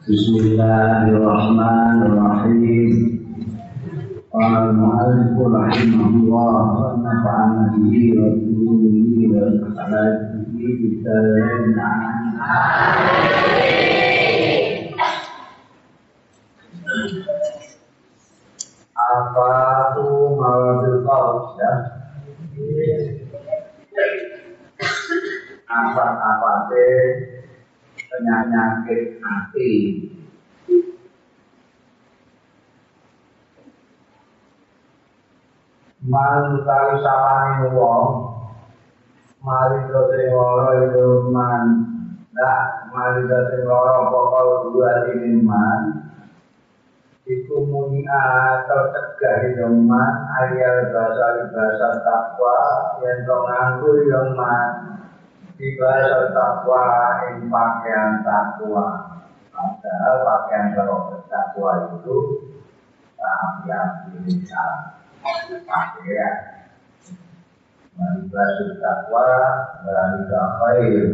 Bismillahirrahmanirrahim. Qala al-mu'allif rahimahullah wa nafa'ana bihi wa bihi wa salatihi bisalam Apa tu mawadil qaus ya? Apa-apa penyakit hati. Mal kali sapane wong mari dosa ora iman ndak mari dosa ora pokok dua ini man. Iku muni tercegah iman ayat bahasa bahasa takwa yang to nganggur iman Ibadah takwa ini pakaian takwa. Padahal pakaian kalau takwa itu yang bisa pakaian. Ibadah takwa berani kafir.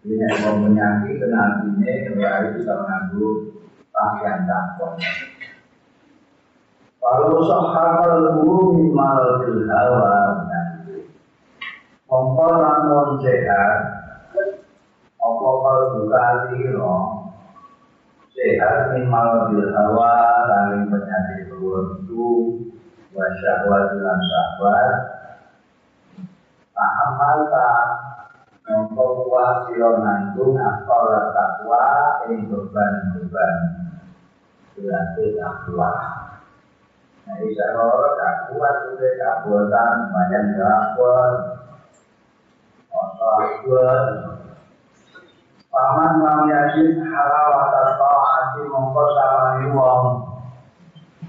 Ini yang menyakiti ini kembali bisa mengambil pakaian takwa. Kalau sahabat guru hawa Mongko lamun sehat? Apa buka sira sehat minimal bil hawa saling penyakit itu wa syahwat. Lan syahwat amal ta mongko kuat akal takwa ing beban-beban. Berarti takwa. Nah, bisa orang tak kuat sudah tak buatan banyak gak Paman lam yajid halawat ta'ati mongko samani wong.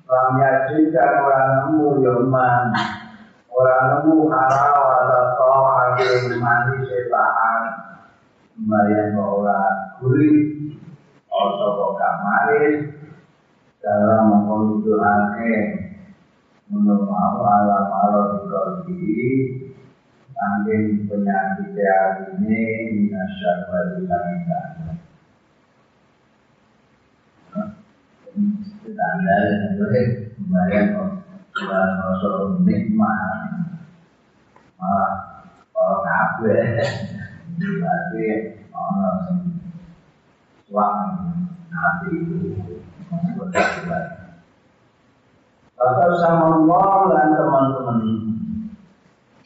Lam yajid kan orang nemu yoman Orang nemu halawat ta'ati mani setaan Bayang orang gurih Oso kok manis. Dalam mengkontrolake Menurut alam alam di saking penyakit ini minasyarwati kita tanda yang boleh? Membayang bulan rasul nikmat malah kalau kabe berarti yang suami nabi itu. Berkata Bapak sama Allah dan teman-teman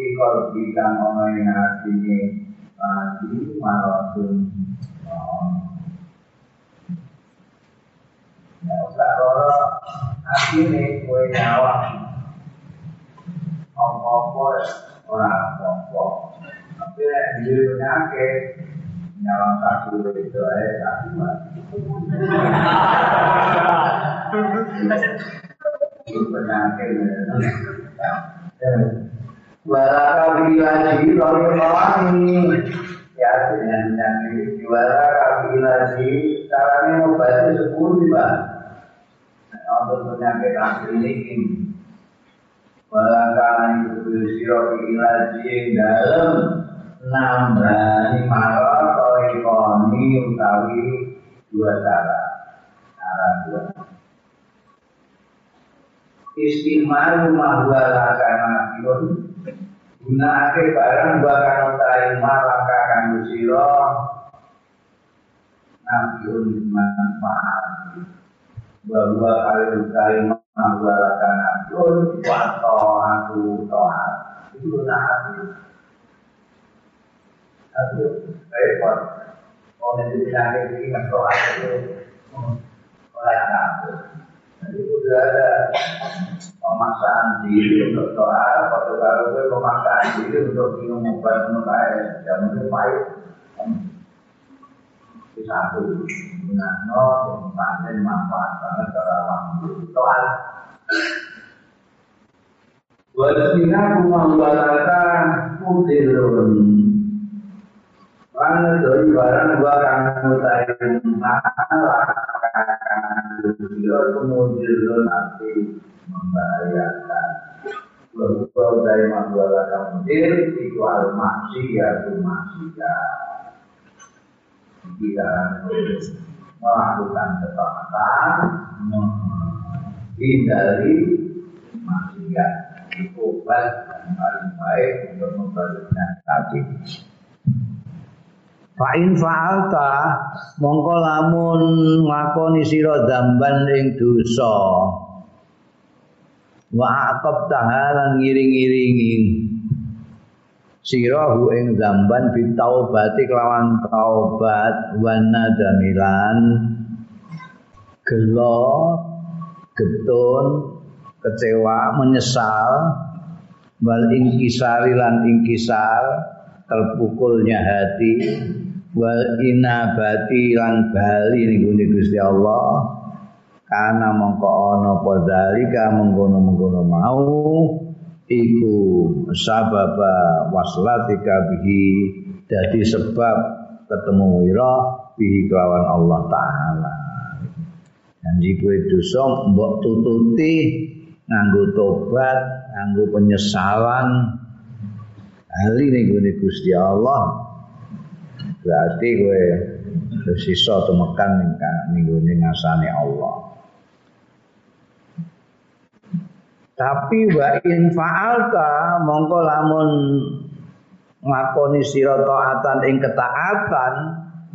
Pikol bidang ono yang artinya Padi malatun Ya usah kalau Artinya kue nyawa Apa-apa Orang apa-apa Tapi yang diri penyakit Nyawa satu itu aja Itu penyakit Walaka bilaji lalu melani Ya dengan penyakit Walaka bilaji Caranya mengobati sepuluh bang Untuk penyakit asli ini Walaka itu siro bilaji dalam Nambani marah Torikoni utawi Dua cara Cara dua Istighfar rumah dua lakana gunakake barang bakal utahe malaka kanggo sira. Nabiun manfaat. Bahwa kali utahe malaka nabiun wato aku tohat itu gunakake tapi repot oleh penyakit ini kan tohat itu oleh aku sudah ada pemaksaan diri untuk doa, atau kalau gue pemaksaan diri untuk minum obat minum air, jam itu pahit. Itu satu, gunakno sing panen manfaat banget cara waktu soal Wasina kumambalata kudirun Dari barang gua kang mutai masalah kemudian nanti membahayakan Berubah dari masalah kemudian itu al-maksiyah itu-maksiyah Kita melakukan ketaatan menghindari maksiat itu obat yang paling baik untuk membalikkan hati. Fa'in fa'alta mongko lamun nglakoni sira damban ing dosa. Wa aqab tahalan ngiring-iringi. Sirahu ing zamban bitaubati kelawan taubat wana damilan gelo getun kecewa menyesal. Wal ingkisari lan ingkisar terpukulnya hati wal inabati lan bali ning Gusti Allah. Karena mongko ana apa dalika mengkono-mengkono mau iku sababa waslatika bihi dadi sebab ketemu wira bihi kelawan Allah taala. Janji kowe dosa mbok tututi nganggo tobat nganggo penyesalan. Ahli ning Gusti Allah berarti kowe sisa temekan ning ngasane Allah Tapi wa in fa'alta mongko lamun ngakoni sira taatan ing ketaatan,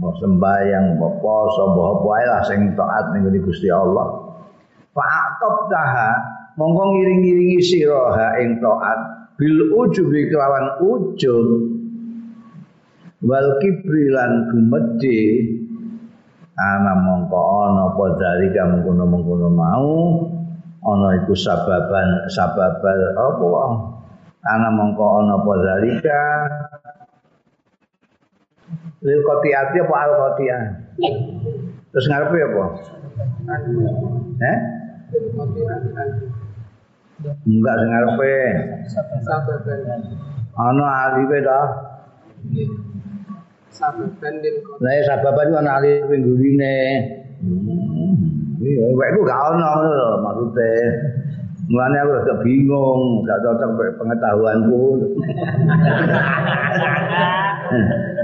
mau sembahyang, mau poso, mau apa lah sing taat ning Gusti Allah. Fa'aqab taha mongko ngiring-iringi sira ha ing taat bil ujubi kelawan ujub wal kibri lan gumedhe. Ana mongko ana apa dalika mengkono-mengkono mau. Ana iku sababan sababal apa? Ana mongko ana apa zalika? Lil qati'ati apa al qati'ah terus ngarepe apa? Eh? Enggak sing ngarepe. Ana alife ta sababan lil qati'ah lah sababan ana alife gurine hmm. Iya, wek gak ono ngono lho maksude. Mulane aku agak bingung, gak cocok pengetahuanku.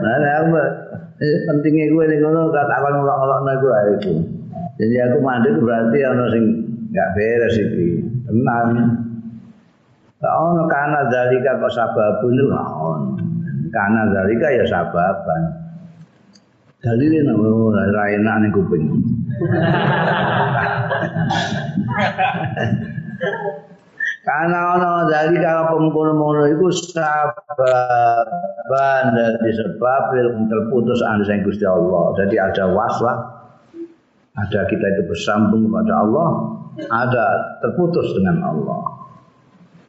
Nah, aku eh, pentingnya gue nih ngono gak tak akan ngolok-ngolokno iku itu. Jadi aku mandi itu berarti ono sing gak beres iki. Tenang. Gak ono karena dalika kok sababun gak ono. Karena dalika ya sababan. Dalilnya nama ra enak ning kuping. Karena ono dari kalau pemkono-mono itu sababan dari sebab terputus sayang Gusti Allah. Jadi ada waslah, ada kita itu bersambung kepada Allah, ada terputus dengan Allah.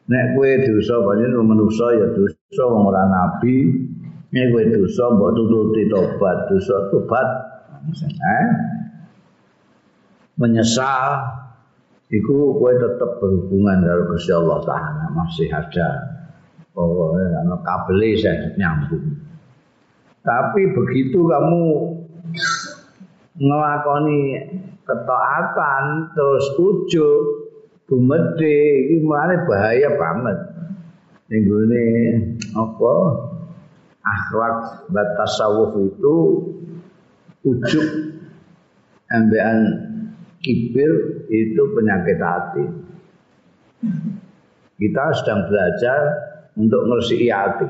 Nek kue dosa banyak manusia ya orang nabi. Nek kue dosa mbok tututi tobat, dosa tobat. Eh? menyesal iku kowe tetap berhubungan karo Gusti Allah taala masih ada pokoknya ana kabel nyambung tapi begitu kamu ngelakoni ketaatan terus ujub bumede iki bahaya banget ning apa akhlak batasawuf itu ujub ambean kibir itu penyakit hati. Kita sedang belajar untuk ngersiki hati.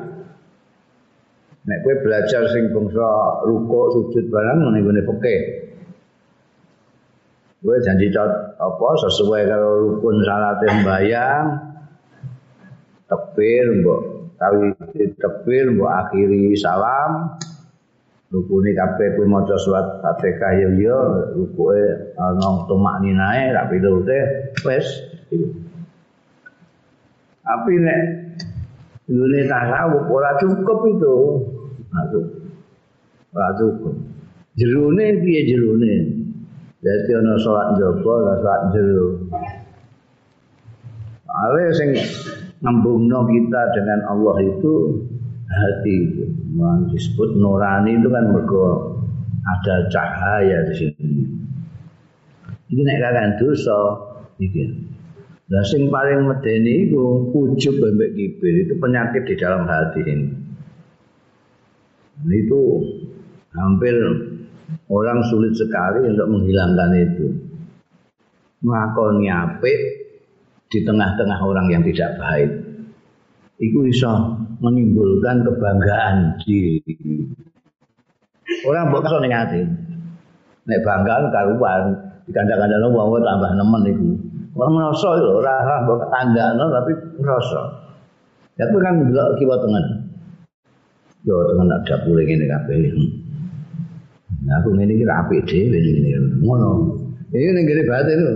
Nek kowe belajar sing bangsa ruko sujud barang ngene ngene peke. Kowe janji cot apa sesuai kalau rukun salat sembahyang tekbir mbok tawi tekbir mbok akhiri salam rukune kabeh kuwi maca surat Fatihah ya ya rukuke ana tumak ninae ra pilute wis tapi nek Ini tasawuf ora cukup itu. Masuk. Ora cukup. Jerone piye jerone? Dadi ana salat njaba, ana salat jero. Ale sing ngembungno kita dengan Allah itu hati Memang disebut nurani itu kan mergo ada cahaya di sini. Ini nek kakek dosa iki. Lah sing paling medeni iku ujub mbek kibir itu penyakit di dalam hati ini. Nah, itu hampir orang sulit sekali untuk menghilangkan itu. Mengakoni apik di tengah-tengah orang yang tidak baik. Itu bisa menimbulkan kebanggaan diri. Orang mbok kesone ngati. Nek banggaan karuan, dikandang-kandang wong tambah nemen iku. Ora ngrasa lho, ora ora mbok kandakno tapi ngrasa. Ya kuwi kan delok kiwa tengen. Yo tengen nak dapur ngene kabeh. Nah, aku ngene iki apik dhewe ngene. Ngono. Iki ning gene batin lho.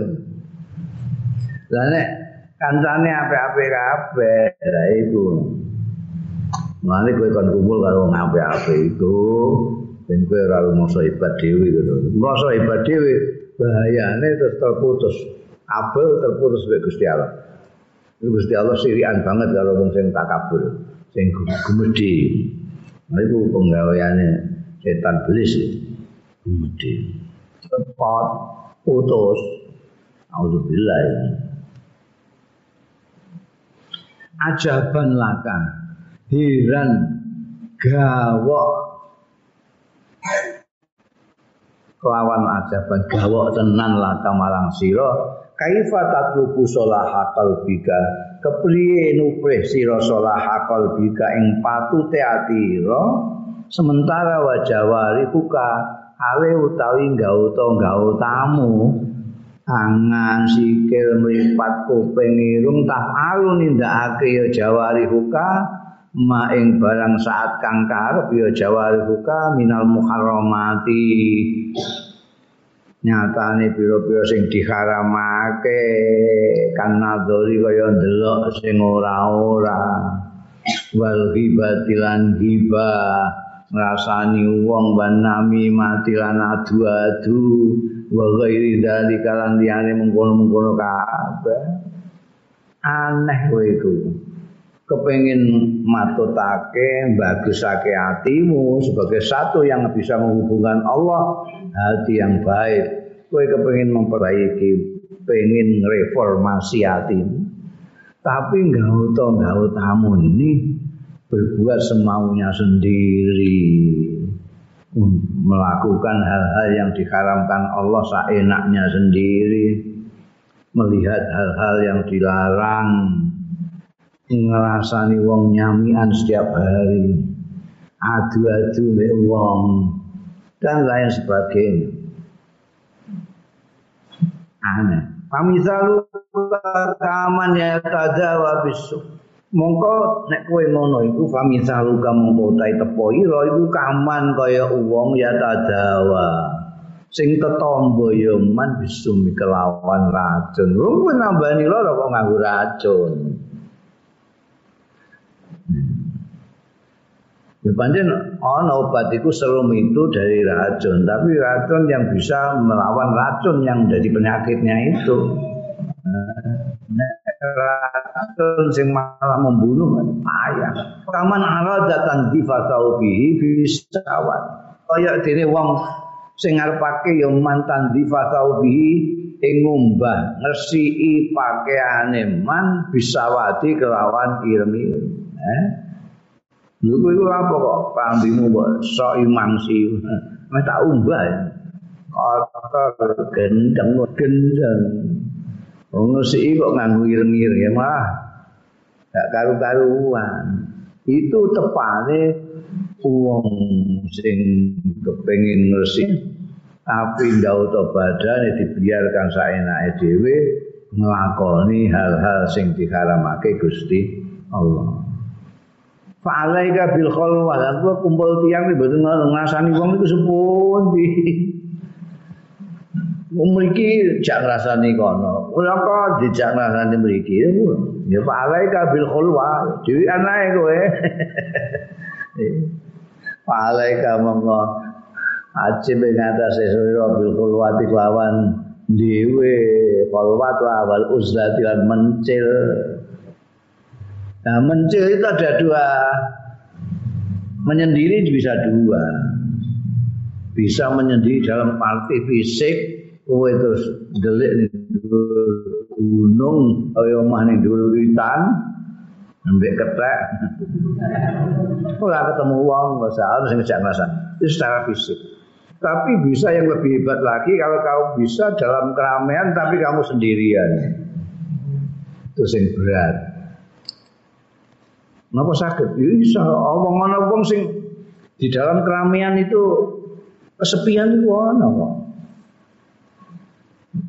Lah nek kancane apik-apik kabeh, lha iku. Mane kowe kon kumpul karo wong apik-apik iku, ben kowe ora masa hebat dhewe gitu. Masa hebat dhewe bahayane terus terputus. Abel terputus oleh Gusti Allah. Gusti Allah sirian banget kalau wong sing takabur, sing gumedhe. Nah itu penggaweane setan belis gumedhe. Cepat putus. Auzubillah. Ajaban laka. Hiran gawok. Kelawan ajaban gawok tenan laka marang sira. Kaifa tatlubu salaha qalbika kepriye nuprih sira salaha qalbika ing patute atira? Sementara wajawari buka ale utawi gauta gautamu angan sikil mripat kuping irung tak alun nindakake ya jawari buka ma ing barang saat kang karep ya jawari buka minal muharramati. Nyatane pira-pira sing diharamake kan nadori kaya ndelok sing ora-ora. Wal ghibatilan ghibah ngrasani wong banami mati lan adu-adu wa ghairi dalika lan liyane mengkono-mengkono kabeh. Aneh kowe iku. Kepengin matutake bagusake hatimu sebagai satu yang bisa menghubungkan Allah hati yang baik. Kowe kepengin memperbaiki pengen reformasi hatimu. Tapi enggak tahu enggak tamu ini berbuat semaunya sendiri melakukan hal-hal yang diharamkan Allah seenaknya sendiri. Melihat hal-hal yang dilarang. Ngerasani wong nyamian setiap hari. Adu-adu wong. Dan lain sebagainya. Aneh. Pamisalu kaman ya tadawa bisu mongko nek kowe ngono iku pamisalu mongko tai tepo? Ira iku kaman kaya wong ya tadawa. Sing tetombo ya man bisu kelawan racun. Lu nambani lho kok nganggo racun. Ya pancen ana obat itu serum itu dari racun, tapi racun yang bisa melawan racun yang jadi penyakitnya itu. Racun sing malah membunuh kan payah. Kaman aradatan difasau bihi bisawat. Kaya dene wong sing ngarepake ya mantan difasau bihi ing ngumbah ngresiki pakaiane man bisawati kelawan ireng-ireng. Eh? Kowe iku apa kok pambimu kok sok imangsi. Mek tak umbah. Kata gendeng gendeng. Wong sik kok nganggo ireng-ireng ya mah. Gak karu-karuan. Itu tepane wong sing kepengin ngresik tapi ndak utuh badane dibiarkan saenake dhewe nglakoni hal-hal sing diharamake Gusti Allah. Fa'alaika bil khalwa. Kumpul tiang iki mboten ngrasani wong iku sepundi. Mriki jak ngrasani kono. Kok dijak ngrasani mriki. Ya fa'alaika bil khalwa. Dewi anae kowe. Fa'alaika monggo ajib ing atase sira bil khulwati lawan dhewe khulwat wal uzlati lan mencil nah mencil itu ada dua menyendiri bisa dua bisa menyendiri dalam arti fisik kowe terus delik ning gunung kaya omah ning dhuwur witan ambek ketek. Ora ketemu wong wis harus ngejak ngrasa itu secara fisik. Tapi bisa yang lebih hebat lagi kalau kamu bisa dalam keramaian tapi kamu sendirian. Itu sing berat. Napa sakit? Ya bisa. Omong-omong sing di dalam keramaian itu kesepian itu ana kok.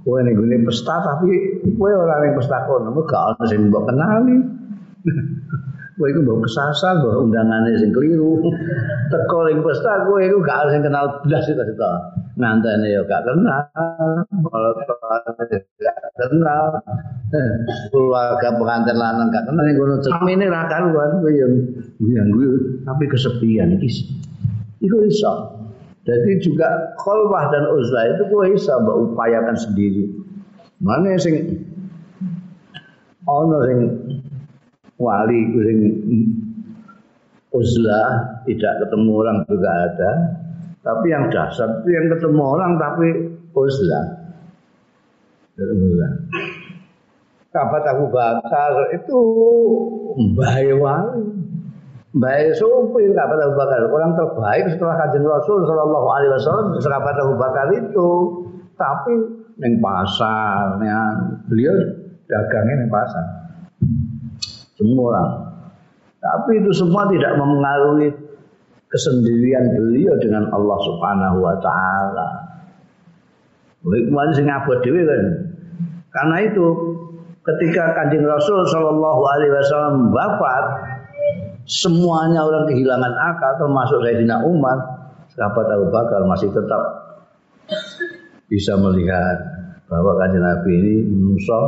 Kowe ning gone pesta tapi kowe ora ning pesta kono, gak ono sing mbok kenali. Kowe iku mbok kesasar, mbok undangane sing keliru. Teko ning pesta kowe iku gak sing kenal blas itu to. Ngantene yo gak kenal. Kalau gak kenal. Keluarga pengantin lanang gak kenal ning kono. Ini ra karuan kowe yo nganggu tapi kesepian iki. Iku iso. Jadi juga kholwah dan uzlah itu gue bisa mbak upayakan sendiri. Mana sing ono sing wali sing uzlah tidak ketemu orang juga ada. Tapi yang dasar itu yang ketemu orang tapi uzlah. Uzlah. Kabat Abu Bakar itu mbah wali. Baik supir sahabat Abu Bakar orang terbaik setelah kajian Rasul Shallallahu Alaihi Wasallam sahabat Abu Bakar itu tapi neng pasar beliau dagangnya neng pasar semua orang tapi itu semua tidak mempengaruhi kesendirian beliau dengan Allah Subhanahu Wa Taala. Kemarin sing abot dhewe kan. Karena itu ketika kanjeng Rasul Shallallahu Alaihi Wasallam wafat, semuanya orang kehilangan akal termasuk Sayyidina Umar sahabat Abu Bakar masih tetap bisa melihat bahwa kanjeng Nabi ini manusia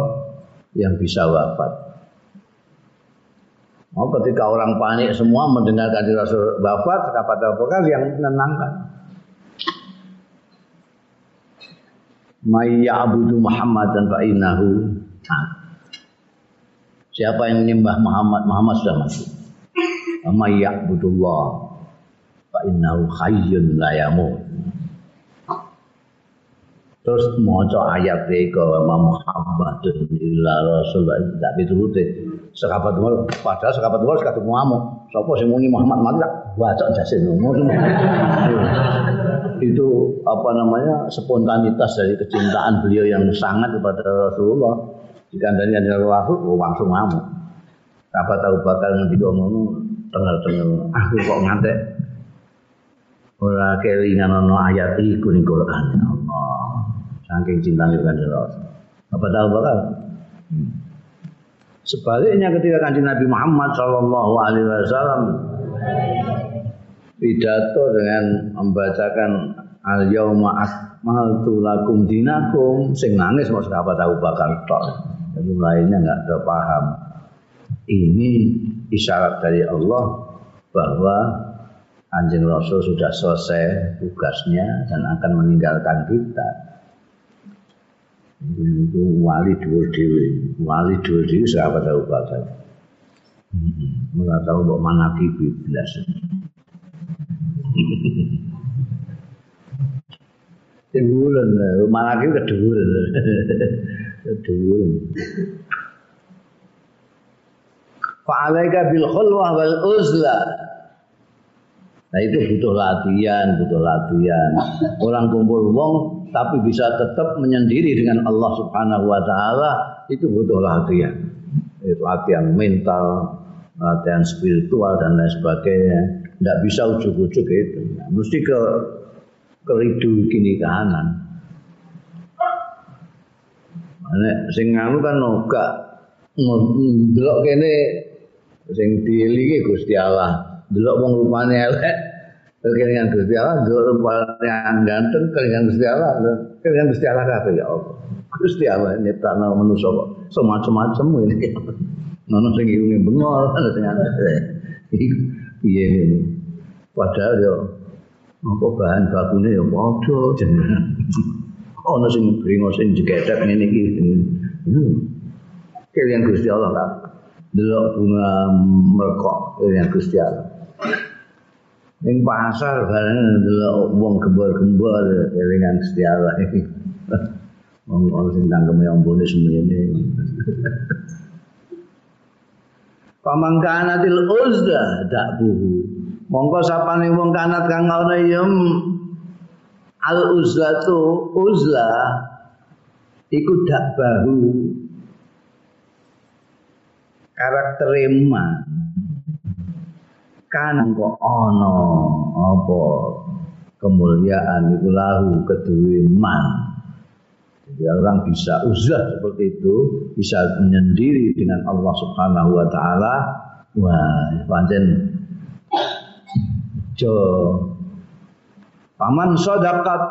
yang bisa wafat. Mau ketika orang panik semua mendengar kanjeng Rasul wafat, sahabat Abu Bakar yang menenangkan. Mayyabudu Muhammad dan fa'inahu. Siapa yang menyembah Muhammad, Muhammad sudah mati. Amma ya'budullah fa innahu hayyun la. Terus maca ayat iki wa Muhammadun illa rasulullah tidak diturute. Sahabat Umar padahal sahabat Umar sekadung ngamuk. Sapa sing muni Muhammad mati tak baca jasin itu apa namanya spontanitas dari kecintaan beliau yang sangat kepada Rasulullah. Jika dari Rasul langsung ngamuk. Apa tahu bakal nanti ngomong tengah-tengah aku kok ngantek. Ora kelingan ana ayat iku ning Quran. Ya Allah. Saking cintanya kanjeng Rasul apa tahu bakal sebaliknya ketika kanjeng Nabi Muhammad Shallallahu Alaihi Wasallam pidato dengan membacakan al yauma akmaltu lakum dinakum sing nangis mau sahabat tahu bakal tok yang lainnya nggak ada paham ini isyarat dari Allah bahwa anjing Rasul sudah selesai tugasnya dan akan meninggalkan kita. Itu wali dua dewi, wali dua dewi sahabat Abu Bakar. Mula tahu bahwa mana kibi belas. Keduren, mana kibi keduren, keduren. Fa'alaika bil khulwah wal uzla. Nah itu butuh latihan, butuh latihan. Orang kumpul wong tapi bisa tetap menyendiri dengan Allah Subhanahu wa taala itu butuh latihan. Itu latihan mental, latihan spiritual dan lain sebagainya. Tidak bisa ujuk-ujuk itu. Nah, mesti ke keridu kini kanan. Nek sing kan noga ndelok kene sing dieliki Gusti Allah. Delok wong rupane elek kelingan Gusti Allah, delok rupane ganteng kelingan Gusti Allah, kelingan Gusti Allah kabeh ya Allah. Gusti Allah nyiptakno manusa kok semacam-macam ini. Nono sing irunge bengol, ana sing Iku piye ini. Padahal yo apa bahan bakune ya padha jenenge ana sing bringo sing jegedhek ngene iki hmm. kalian Gusti Allah kan delok bunga merkok kalian Gusti Allah. Ning pasar bareng delok wong gembor-gembor kalian Gusti Allah. Wong ana sing tangkeme ambune semene. Pamangkanatil uzda dak buhu Mongko sapane wong kanat kang ana ya al uzlatu uzla iku dak bahu karakter iman kan kok ana apa kemuliaan iku lahu kedue man. Jadi orang bisa uzlah seperti itu bisa menyendiri dengan Allah Subhanahu wa taala. Wah pancen jo. Paman sedekah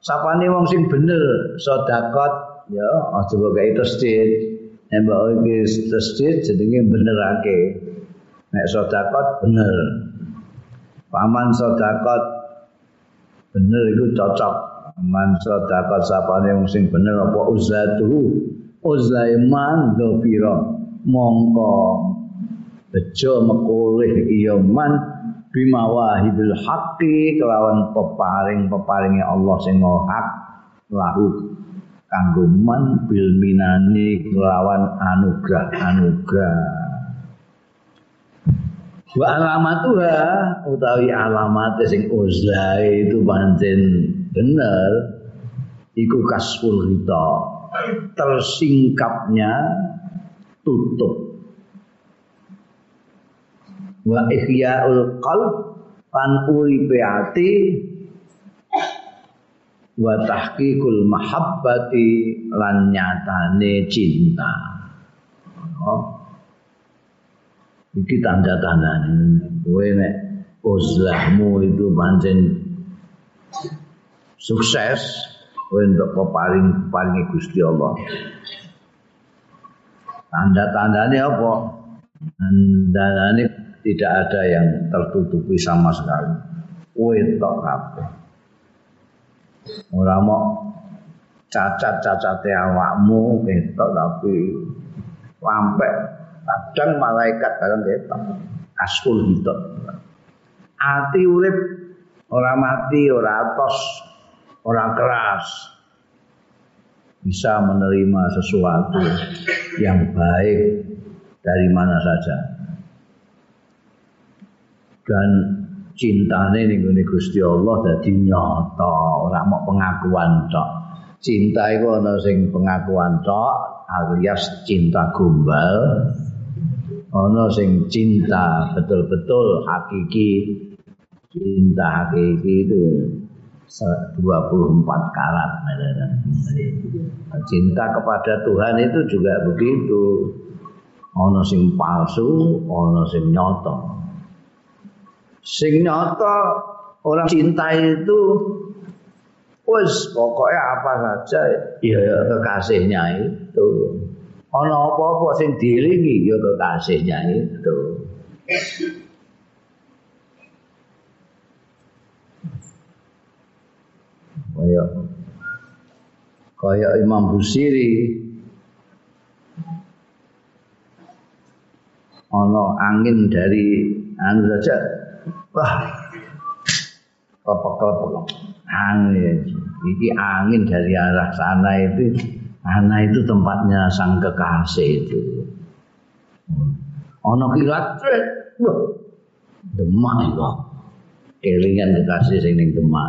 sapane wong sing bener sedekah ya aja kok gawe tasdid nek mbok iki tasdid jenenge benerake. Nek sedekah bener. Paman sedekah bener iku cocok. Man sedekah sapane wong sing bener apa uzatuhu uzaiman dzafira. Mongko. Bejo mekulih iya man bimawahibil haqqi kelawan peparing-peparinge Allah sing hak. Lahu kanggo man bil minani kelawan anugrah-anugrah wa alamatuha utawi alamat sing uzlai itu pancen bener iku kasful rita. Tersingkapnya tutup. Wa ihya'ul qalb lan uripe ati wa tahqiqul mahabbati lan nyatane cinta oh. iki tanda-tandane kowe nek uzlahmu itu pancen sukses kowe untuk peparing paringi Gusti Allah tanda-tandane apa tanda-tandane tidak ada yang tertutupi sama sekali. Wetok kabeh. Ora mau cacat-cacate awakmu ketok tapi sampai kadang malaikat bareng ketok. Askul gitu. Ati urip ora mati, ora atos, ora keras. Bisa menerima sesuatu yang baik dari mana saja. dan cintane ning gone Gusti Allah dadi nyata ora mau pengakuan tok. Cinta iku ana sing pengakuan tok alias cinta gombal. Ana sing cinta betul-betul hakiki cinta hakiki itu 24 karat cinta kepada Tuhan itu juga begitu. Ana sing palsu ana sing nyata sing nyata orang cinta itu wis pokoknya apa saja ya kekasihnya itu. Ana apa-apa sing dilingi ya kekasihnya itu. Kaya kaya Imam Busiri. Ana angin dari anu saja Wah. Kelepek-kelepek. Angin. Ini angin dari arah sana itu. Sana itu tempatnya sang kekasih itu. Ono kilat. Demak itu. Kelingan kekasih sing ning demak.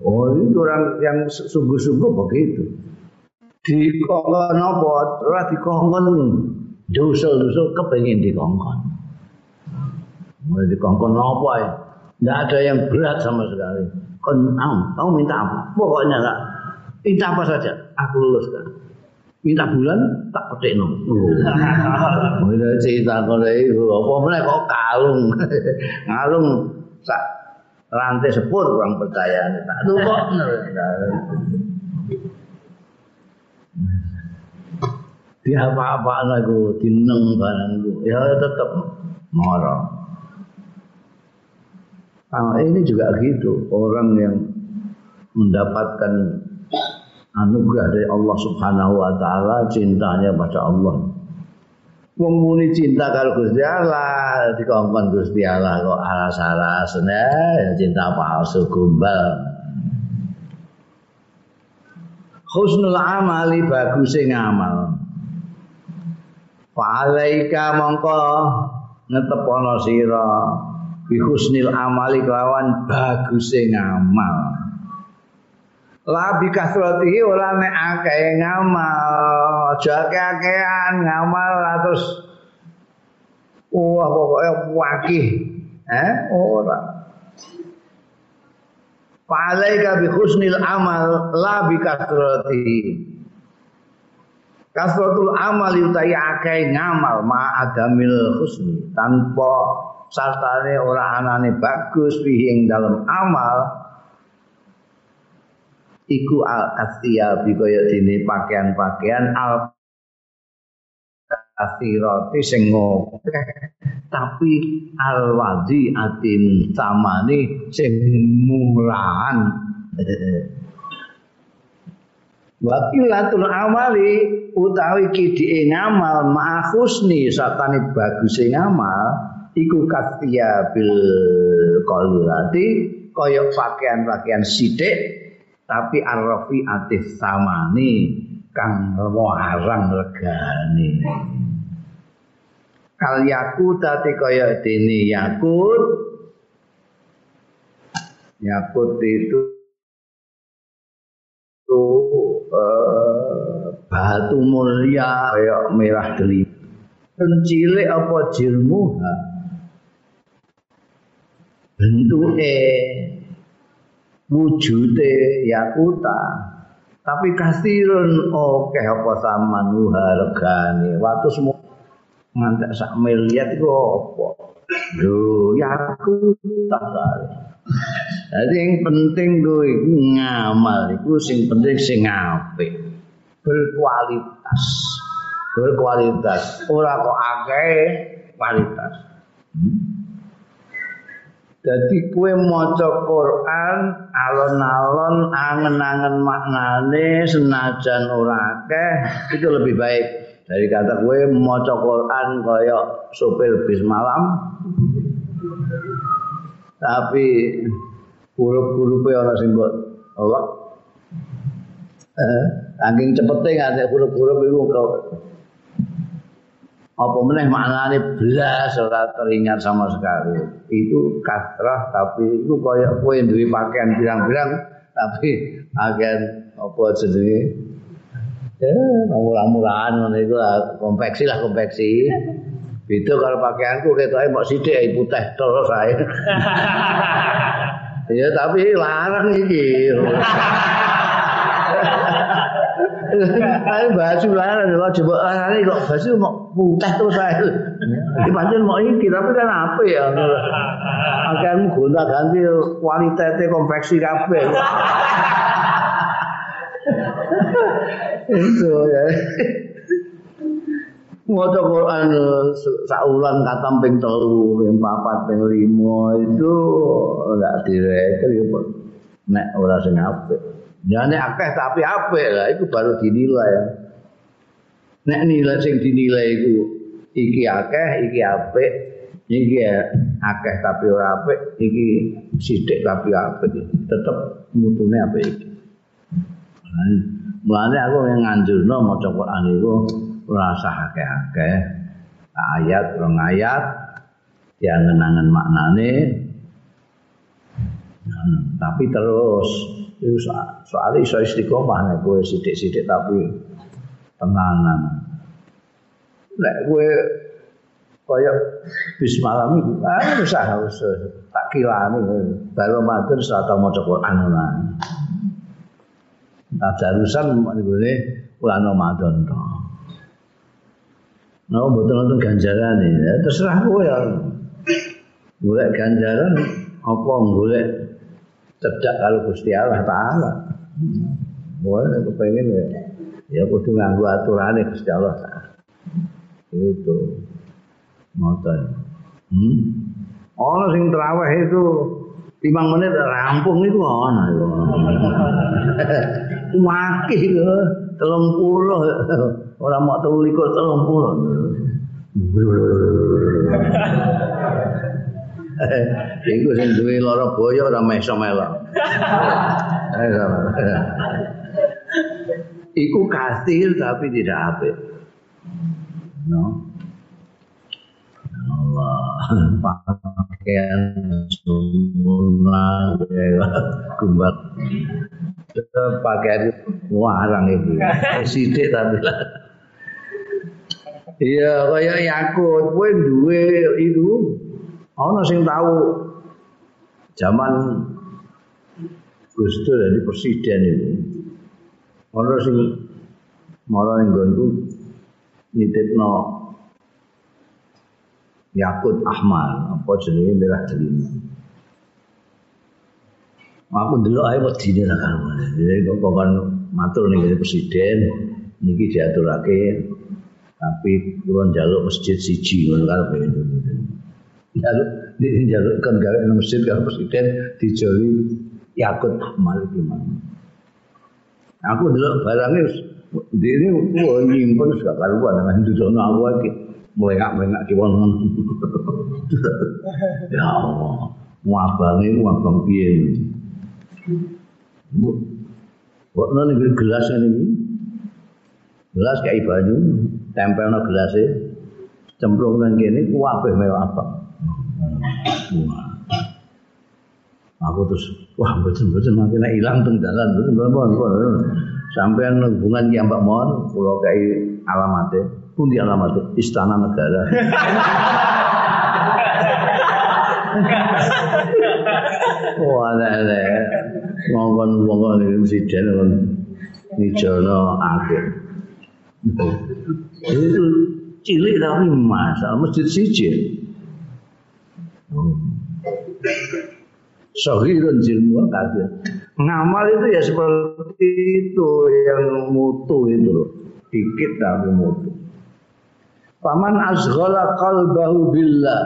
Oh itu orang yang sungguh-sungguh begitu. Dikongkon apa? Ora dikongkon dosa-dosa kepengin dikongkon. Mulai dikongkon apa ya? Tidak ada yang berat sama sekali. Kon, kamu minta apa? Pokoknya enggak. Minta apa saja, aku luluskan. Minta bulan, tak petik no. Mulai cerita kau itu, apa mulai kok kalung, kalung sak rantai sepur kurang percaya. Tak tuh kok. Dia apa-apa lagu, dineng barang ya tetap marah. Nah, ini juga gitu, orang yang mendapatkan anugerah dari Allah Subhanahu wa taala cintanya pada Allah. Wong muni cinta karo Gusti Allah, dikongkon Gusti Allah kok alas-alas ya cinta palsu gombal. Husnul amali bagus ngamal. Fa'alaika mongko ngetepono sira bi husnil amali kelawan baguse ngamal. Labi kasrati ora nek akeh ngamal, aja akeh-akehan ngamal terus wah pokoknya wakih. Eh, ora. Fa'alaika bi amal la bi kasrati. Kasratul amal utai akeh ngamal ma adamil husni tanpa sartane ora anane bagus fihi dalam amal iku al astiyabi kaya dene pakaian-pakaian al asirati sing tapi al wadi atin samani sing murahan. Wakilatul amali utawi kidike ngamal ma'a husni satane baguse ngamal iku katia bil qalilati kaya pakaian-pakaian sithik tapi arrafi atif samani kang warang regane. Kal yakut ati kaya dene yakut. Yakut itu itu uh, batu mulia kayak merah gelip. Cilik apa jilmuha bentuke wujude yakuta tapi kasirun oke apa samanuha regane waktu semua ngantek sak miliar itu apa lho yakuta Jadi yang penting gue ngamal itu sing penting sing apik. Berkualitas. Berkualitas. Ora kok akeh kualitas. Jadi kue maca Quran alon-alon angen-angen maknane senajan ora akeh itu lebih baik. Dari kata kue maca Quran kaya sopir bis malam. Tapi huruf-hurufe ana sing mbok Allah eh saking cepete nganti huruf-huruf iku kok apa meneh maknane belas ora teringat sama sekali. Itu kasrah tapi itu kaya kowe duwe pakaian pirang-pirang tapi agen apa jenenge? Ya murah-murahan ngono iku konveksi lah konveksi. Itu kalau pakaianku ketoke mbok sithik putih terus ae. Ya tapi larang iki. Ayo baju larang kok coba larang kok baju mau putih terus ae. Iki pancen mau iki tapi kan apa ya? Akan gonta ganti kualitasnya konveksi kabeh. Itu ya. maca Quran saulan katam ping 3, ping 4, ping 5 itu enggak direkel ya nek ora sing apik. Ya nek akeh tapi apik lah itu baru dinilai. Nek nilai sing dinilai iku iki akeh, iki apik, iki akeh tapi ora apik, iki sithik tapi apik. Tetep mutune apik iki. Mulane aku yang nganjurno maca Quran iku rasa akeh-akeh ayat rong ayat yang ngenangan maknane hmm, tapi terus Itu soal iso istiqomah nek kowe sithik-sithik tapi tenanan. Nek kowe kaya bismalah iku ah usah usah tak kilani baru matur sata maca Quran ana. Nah, jalusan ngene ulah Ramadan to. Nah, betul betul ganjaran ini. Ya, terserah kowe ya. Golek ganjaran apa golek cedak kalau Gusti Allah taala. Gue kepengen ya. Ya kudu nganggo aturane Gusti Allah taala. Itu. Ngoten. Hmm. Ono sing itu Limang menit rampung itu ana iku. Wakih lho, 30 ora mau 30 30. Iku sing duwe lara boyo ora meso melok. Iku kastil tapi tidak apik. No. Allah. Pakaian sempurna gumbat pakaian warang itu sidik tapi iya kayak yakut. Kowe duwe itu ana sing tahu zaman Gus Dur jadi presiden itu ana sing malah ning nggonku nitipno Yakut Ahmad apa jenenge merah delima. Aku dulu ae wedine lah kan. Jadi kok kan matur ning presiden niki diaturake tapi kurang jaluk masjid siji karepe itu. Jaluk jaluk kan gawe masjid karo presiden dijoli Yakut Ahmad gimana. Aku dulu barangnya ini wah nyimpen sudah karuan dengan duduk aku lagi melengak-melengak kiwon ya Allah muabange muabang piye Kok nang iki gelas ini gelas kayak banyu tempel no gelasnya cemplung nang kene ku kabeh mewah apa aku terus wah betul-betul makin hilang teng dalan betul betul sampean hubungan yang Mbak Mon kula alamatnya pundi alamat istana negara Wah, lele. Ngongkon iki presiden kon nijono akhir. Itu cilik tapi masal masjid siji. Sohirun jilmu kasih. Ngamal itu ya seperti itu yang mutu itu Dikit tapi mutu. Paman azghala qalbahu billah.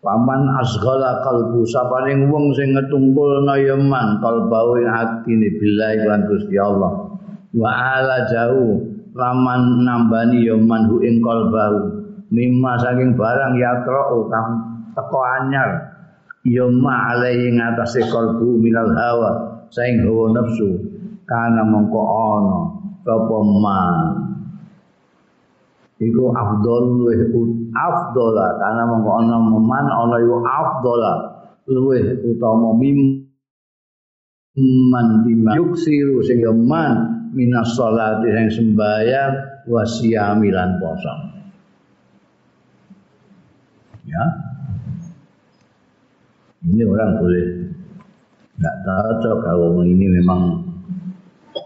Paman asghala kalbu sapaning wong sing ngetungkulna ya man ing atine billahi lan Gusti Allah. Wa ala jauh laman nambani ya man hu ing kalbau mimma saking barang yatra'u kang teko anyar. Ya ma alai ing atase kalbu minal hawa saing hawa nafsu. Kana mongko ana sapa man iku afdol luweh afdola. Karena mongko ana meman ana iku afdola. Luweh utama mim man bima yuksiru sing man minas salati sing sembahyang wa siyamilan poso ya. Ini orang boleh nggak cocok kalau ini memang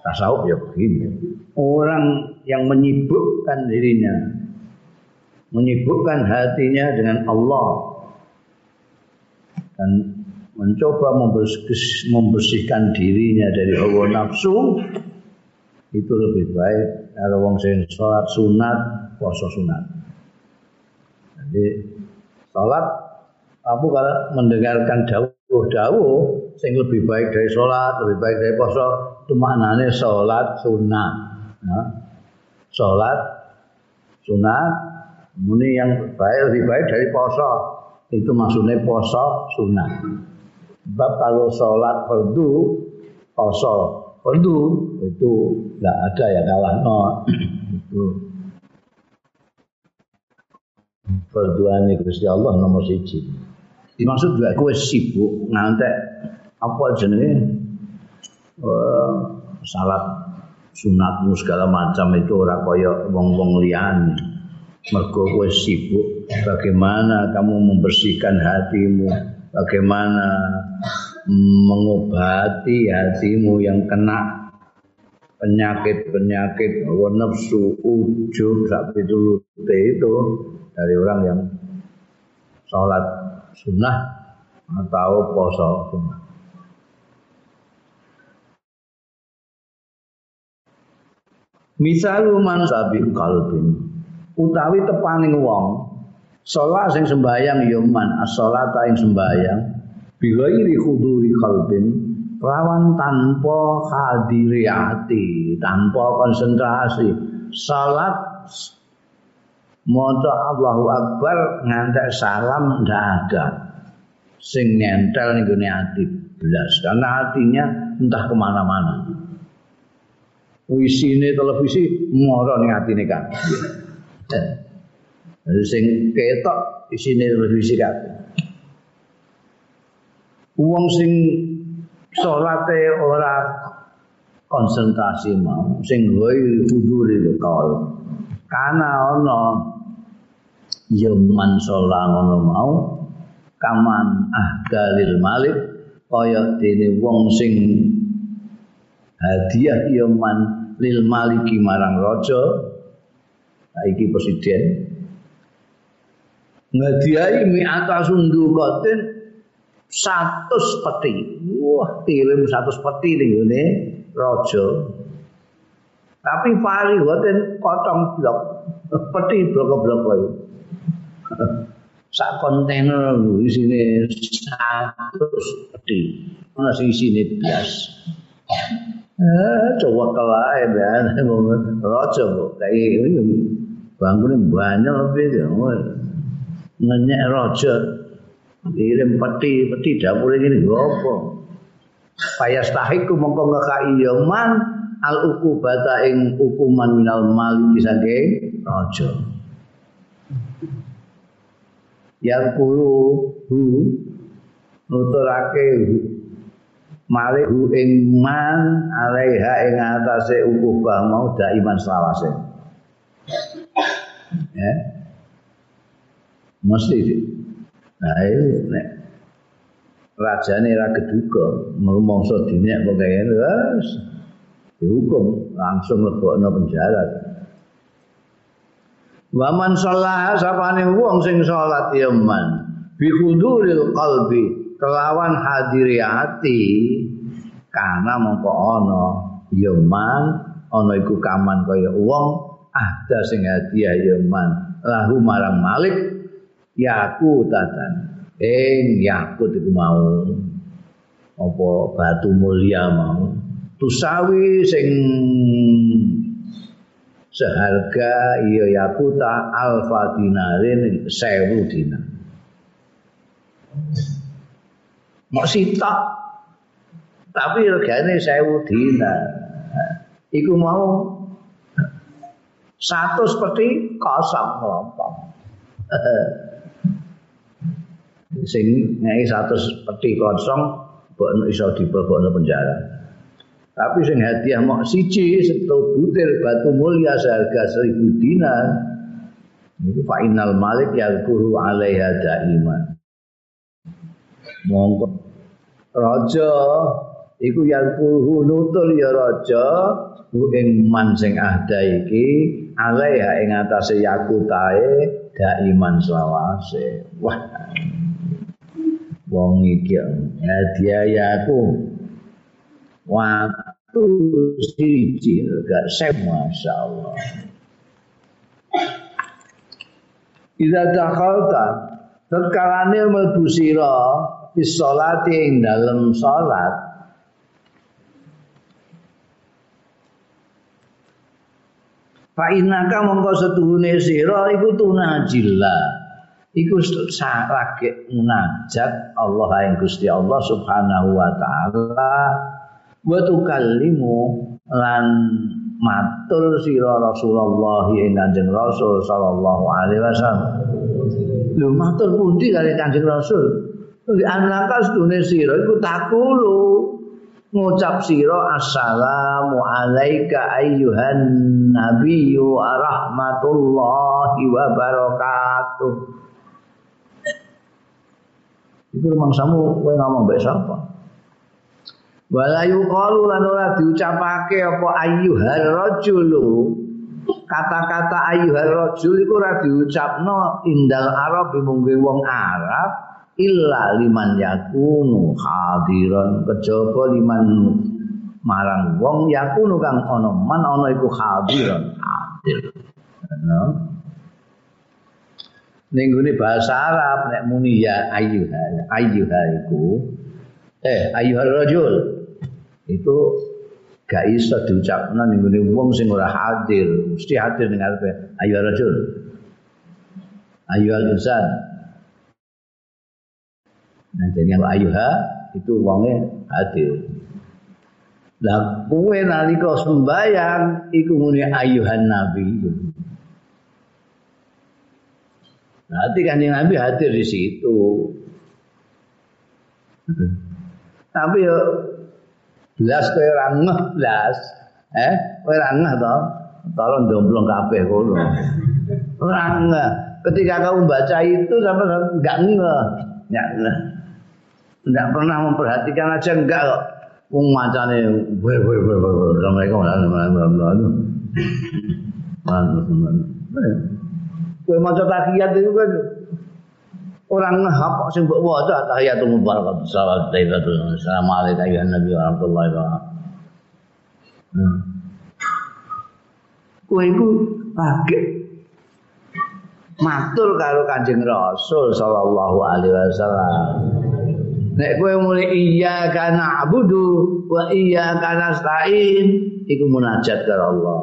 tasawuf ya begini. Orang yang menyibukkan dirinya, menyibukkan hatinya dengan Allah dan mencoba membersihkan dirinya dari hawa nafsu itu lebih baik. Kalau wong sing sunat puasa sunat. Jadi salat aku kalau mendengarkan dawuh-dawuh sing lebih baik dari salat lebih baik dari puasa itu maknanya salat sunat nah, sholat sunat ini yang baik lebih baik dari poso itu maksudnya poso sunat sebab kalau sholat fardu poso fardu itu tidak ada ya kalah no farduan Gusti Allah nomor siji. Dimaksud juga kue sibuk ngantek apa jenenge? Uh, salat sunatmu segala macam itu ora kaya wong-wong liyane. Mergo kowe sibuk bagaimana kamu membersihkan hatimu, bagaimana mengobati hatimu yang kena penyakit-penyakit hawa nafsu, ujub, dulu itu dari orang yang sholat sunnah atau poso sunnah. Misalu man sabi kalbin utawi tepaning wong Salat sing sembayang ya man as-salata ing sembayang bi ghairi khuduri qalbin lawan tanpa hadiri hati, tanpa konsentrasi. Salat maca Allahu Akbar ngantek salam ndak ada. Sing nyentel ning gone ati belas karena hatinya entah kemana-mana. Wisine televisi moro ning atine kan. Sing ketok isine televisi kan. Wong sing salate ora konsentrasi mau sing ghairi huduri kal kana ana ya man ngono mau kaman ahdalil malik kaya dene wong sing hadiah ya man lil maliki marang raja iki presiden ngadiahi mi atas undukatin satu peti. Wah, kirim satu peti ini rojo. Tapi pari buatin kotong blok, peti blok-blok lagi. Sak kontainer sini satu peti. Mana sih sini belas. Eh, coba kelai ya, rojo bu, kayak ini bangunin banyak lebih, ngenyek rojo. Kirim peti, peti dapur ini apa? Payas tahiku mongko ngekai yaman al ukubata ing hukuman minal mali bisa raja. Yang kuru hu nuturake malik hu ing man alaiha ing atase ukubah mau iman selawase. Ya. Mesti Nah, ini nek rajane ra keduga, mangsa dinek kok kaya wis dihukum langsung lebokno penjara. Waman sholat sapane wong sing salat ya man. Bi huduril qalbi kelawan hadiri hati. Karena mongko ana ya man ana iku kaman kaya wong ada sing hadiah ya man. Lahu marang malik yakutatan ing yakut iku mau. Apa batu mulia mau. Tusawi sing seharga iya yakuta alfa dinarin sewu dinar. Mau sitok. Tapi regane sewu dinar. Iku mau satu seperti kosong kelompok sing ngei satu peti kosong mbok iso dibobokno penjara. Tapi sing hadiah mok siji setu butir batu mulia seharga seribu dinar. Itu final malik yang kuru alaiha daiman. Monggo raja iku yang kuru nutul ya raja ku ing man sing ahda iki alaiha ing atase yakutae daiman selawase. Wah, wong iki hadiayaku waktu siji gak sem masyaallah Ida dakhalta tetkalane mlebu sira bis salati ing dalem salat Fa innaka mongko setuhune sira iku tunajillah. Iku lagi munajat Allah yang Gusti Allah Subhanahu wa taala wa tukallimu lan matur sira Rasulullah ing Kanjeng Rasul sallallahu alaihi wasallam. Lho matur pundi kali Kanjeng Rasul? Di anaka sedune sira iku takulu ngucap sira assalamu alayka ayyuhan nabiyyu rahmatullahi wa barakatuh. Iku rumangsamu kowe ngomong mbek sapa? Wala yuqalu lan ora diucapake apa ayyuhar rajulu. Kata-kata ayyuhar rajul iku ora diucapno indal Arab mungge wong Arab illa liman yakunu hadiran kejaba liman marang wong yakunu kang ana man ana iku hadiran hadir. Ning bahasa Arab nek muni ya ayyuha ayyuha iku eh ayyuhar rajul. itu gak iso diucapno ning gone wong sing ora hadir mesti hadir ning arepe. Ayyuhar rajul. Ayyuhal insan. Nah jadi yang ayyuha itu wonge hadir. Lah kowe nalika sembayang iku muni ayyuhan nabi. Berarti kanjeng Nabi hadir di situ. Tapi yo belas kowe ora ngeh belas. Eh, kowe ora ngeh to. Tolong domplong kabeh kono. Ora ngeh. Ketika kamu baca itu sampai enggak ngeh. Enggak ngeh. Enggak pernah memperhatikan aja enggak kok. Wong macane wer wer wer wer Assalamualaikum warahmatullahi wabarakatuh. Kowe maca tahiyat itu kan orang ngehap sing mbok waca tahiyatul mubarakatuh salawat tayyibatun assalamu alayka ya nabi wa rahmatullahi wa barakatuh. Hmm. Kowe iku kaget matur karo Kanjeng Rasul sallallahu alaihi wasallam. Nek kowe muni iya kana abudu wa iya kana stain iku munajat karo Allah.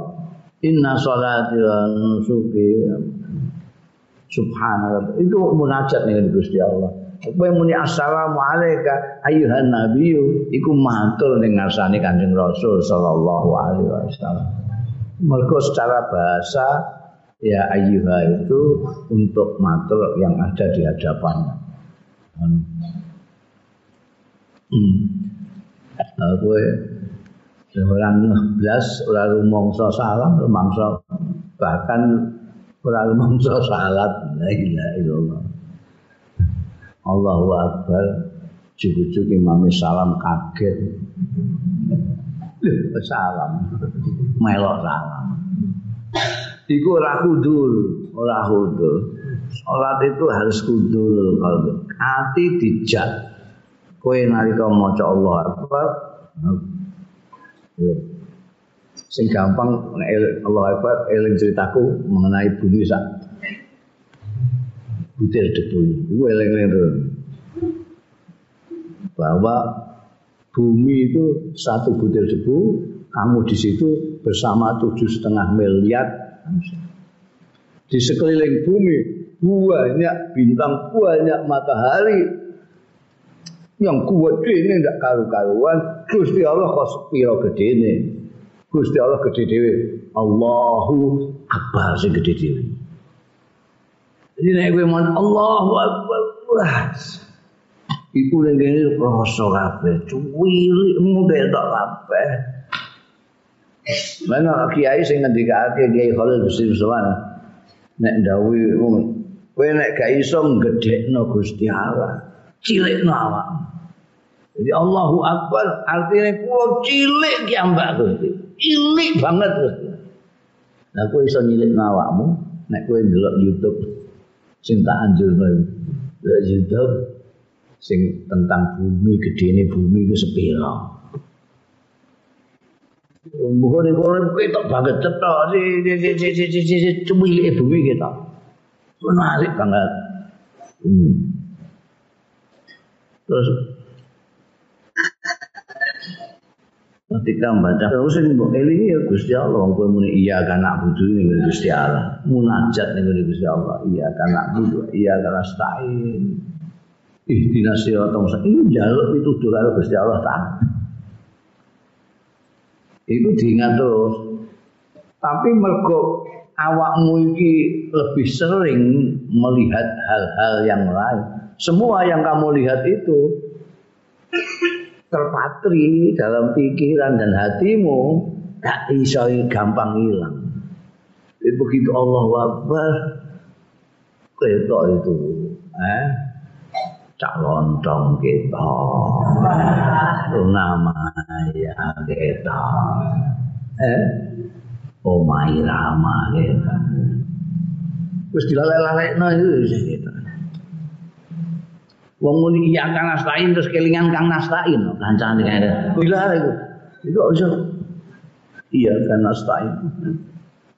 Inna sholati wa nusuki Subhanallah. Itu munajat dengan Gusti Allah. Kowe muni assalamu alayka ayyuhan nabiyyu iku matur ning ngarsane Kanjeng Rasul sallallahu alaihi wasallam. Mergo secara bahasa ya ayyuha itu untuk matur yang ada di hadapannya. Hmm. Kowe orang ngeblas ora rumangsa rumangsa bahkan ora mangsa salat. La ilaha illallah. Allahu akbar. Cucu-cucu imam salam kaget. Salam. Melok salam. Iku ora kudul ora kudul. Salat itu harus kudul kalau hati dijak kowe nalika maca Allah akbar sing gampang Allah Akbar eling ceritaku mengenai bumi sak butir debu itu eling itu bahwa bumi itu satu butir debu kamu di situ bersama tujuh setengah miliar di sekeliling bumi banyak bintang banyak matahari. Yang kuat ini tidak karu-karuan. Gusti Allah kok sepiro gede ini Gusti Allah gede dhewe. Allahu Akbar sing gede dhewe. Jadi nek kowe mon Allahu Akbar. Iku ning kene rasa kabeh, cuwili mudah tok kabeh. Mana kiai sing ngendikake Kiai Khalil Bisri Sowan nek dawuh kowe nek gak iso gedhekno Gusti Allah, cilikno awakmu. Jadi Allahu Akbar artinya kulo cilik ki ambak Gusti. Cilik banget Gusti. Nah kowe iso nyilik awakmu nek kowe ndelok YouTube sing tak anjurno YouTube sing tentang bumi gedene bumi ku sepira. Bukan ini kalau kita banget cetok si si si si si si si si cemili bumi kita menarik banget. Hmm. Terus ketika membaca terus ini mbok. Elingi ya Gusti Allah. Kowe muni iya kana budu ning Gusti Allah. Munajat ning Gusti Allah. Iya kana budu iya kana stain ihdinas mustaqim ini njaluk pitutur karo Gusti Allah ta itu diingat terus. Tapi mergo awakmu iki lebih sering melihat hal-hal yang lain. Semua yang kamu lihat itu terpatri dalam pikiran dan hatimu tak bisa gampang hilang. Begitu Allah Akbar ketok itu eh? Cak lontong kita nama ya kita eh? Omai rama kita terus dilalai-lalai no itu kita Wong muni iya kang nastain terus kelingan kang nastain kancane kene. Bila itu. Itu iso. Iya kang nastain.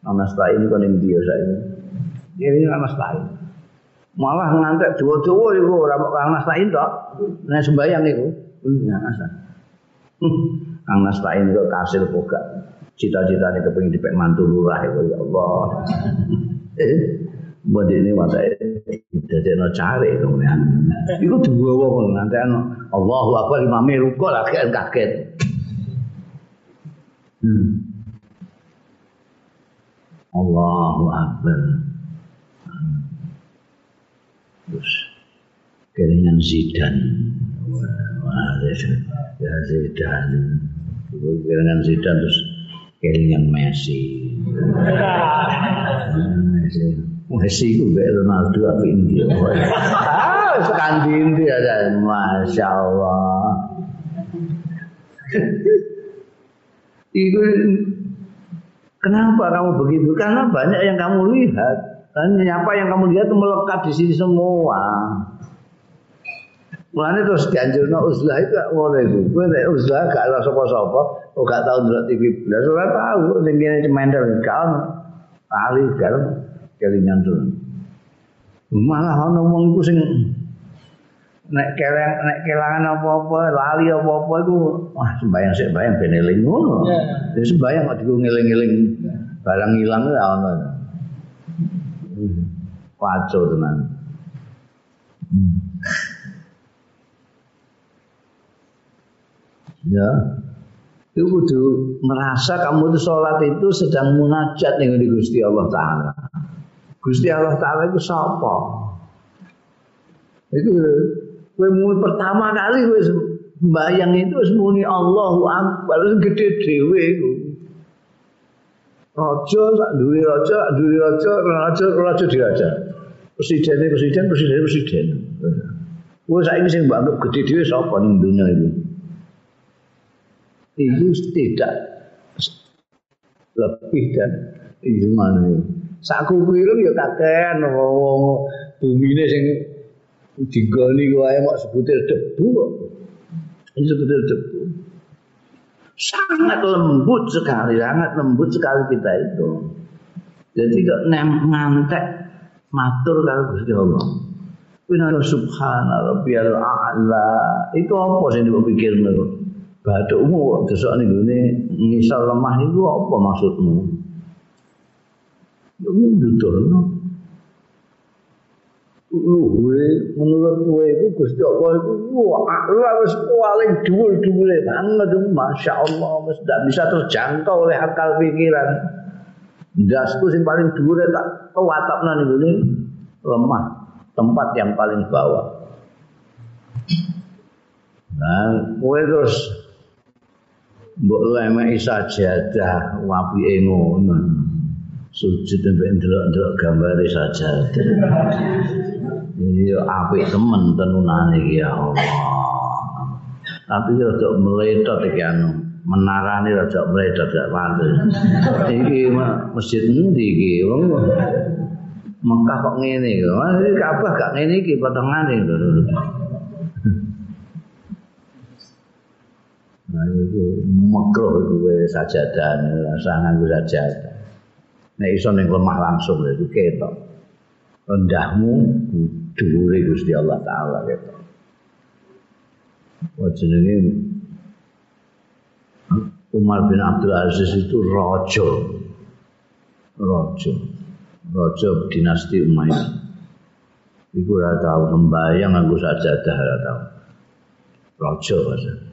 Kang nastain kok ning dia saya. Ini kang nastain. Malah ngantek dawa-dawa iku ora Kang Nastain tok. Nek sembayang iku. Ya, Kang Nastain kok kasil boga. Cita-citane kepengin dipek mantu lurah iku ya Allah. Eh, buat ini mata jadi no cari kemudian itu dua wong nanti ano Allahu Akbar imame ruko lah kaget kaget hmm. Allahu Akbar terus kelingan Zidan wah ya Zidan kelingan Zidan terus kelingan Messi. Messi itu kayak Ronaldo apa India. Ah sekan di India aja Masya Allah. Itu kenapa kamu begitu? Karena banyak yang kamu lihat. Dan apa yang kamu lihat itu melekat di sini semua. Mulane terus dianjurno uzlah itu ngono iku. Kowe nek uzlah gak ora sapa-sapa, kok gak tau ndelok TV blas ora tau sing kene cemendel gak ono. Ali gak kelingan tuh. Malah ono wong iku sing nek keleng nek kelangan apa-apa, lali apa-apa iku wah sembayang sik sembayang ben eling ngono. Ya sembayang kok diku ngeling-eling barang ilang ya ono. Waco tenan. Ya. Itu kudu merasa kamu itu sholat itu sedang munajat dengan Gusti Allah Ta'ala. Gusti Allah Ta'ala itu siapa? Itu gue pertama kali gue bayang itu muni Allahu Akbar gede dewe itu. Raja sak duwe raja, duwe raja, raja, raja diraja. Presiden presiden, presiden presiden. Wah saiki sing mbak gede dhewe sapa ning dunia ini? Itu tidak lebih dan gimana Saku kuwi ya kakean wong bumine sing digoni wae mok sebutir debu. Ini sebutir debu. sangat lembut sekali, sangat lembut sekali kita itu. Jadi kok ngantek matur kalau Gusti Allah. Inna subhana rabbiyal a'la. Itu apa sing dipikir niku? Bathukmu kok desok ning ngene ngisal lemah itu apa maksudmu? Yo ndudono. luwe menurut kowe iku Gusti Allah iku wah wis paling dhuwur-dhuwure banget masyaallah wis ndak bisa terjangkau oleh akal pikiran ndasku sing paling dhuwure tak kewatapna ning ngene lemah tempat yang paling bawah nah kowe terus mbok lemeki sajadah wapike ngono sujud sampai ndelok-ndelok gambare sajadah Iya apik temen tenunane iki ya Allah. Tapi rada meletot iki anu, menarane rada meletot gak pantes. Iki masjid endi iki? Wong Mekah kok ngene. Iki Ka'bah gak ngene iki potongane lho. Makro itu sajadah, rasa nganggu sajadah. Nek iso ning lemah langsung itu ketok. Rendahmu dhuwure Gusti Allah taala gitu. Wajibnya Umar bin Abdul Aziz itu rojo, rojo, rojo dinasti Umayyah. Iku ora tau sembayang aku sajadah ora tau. Rojo aja.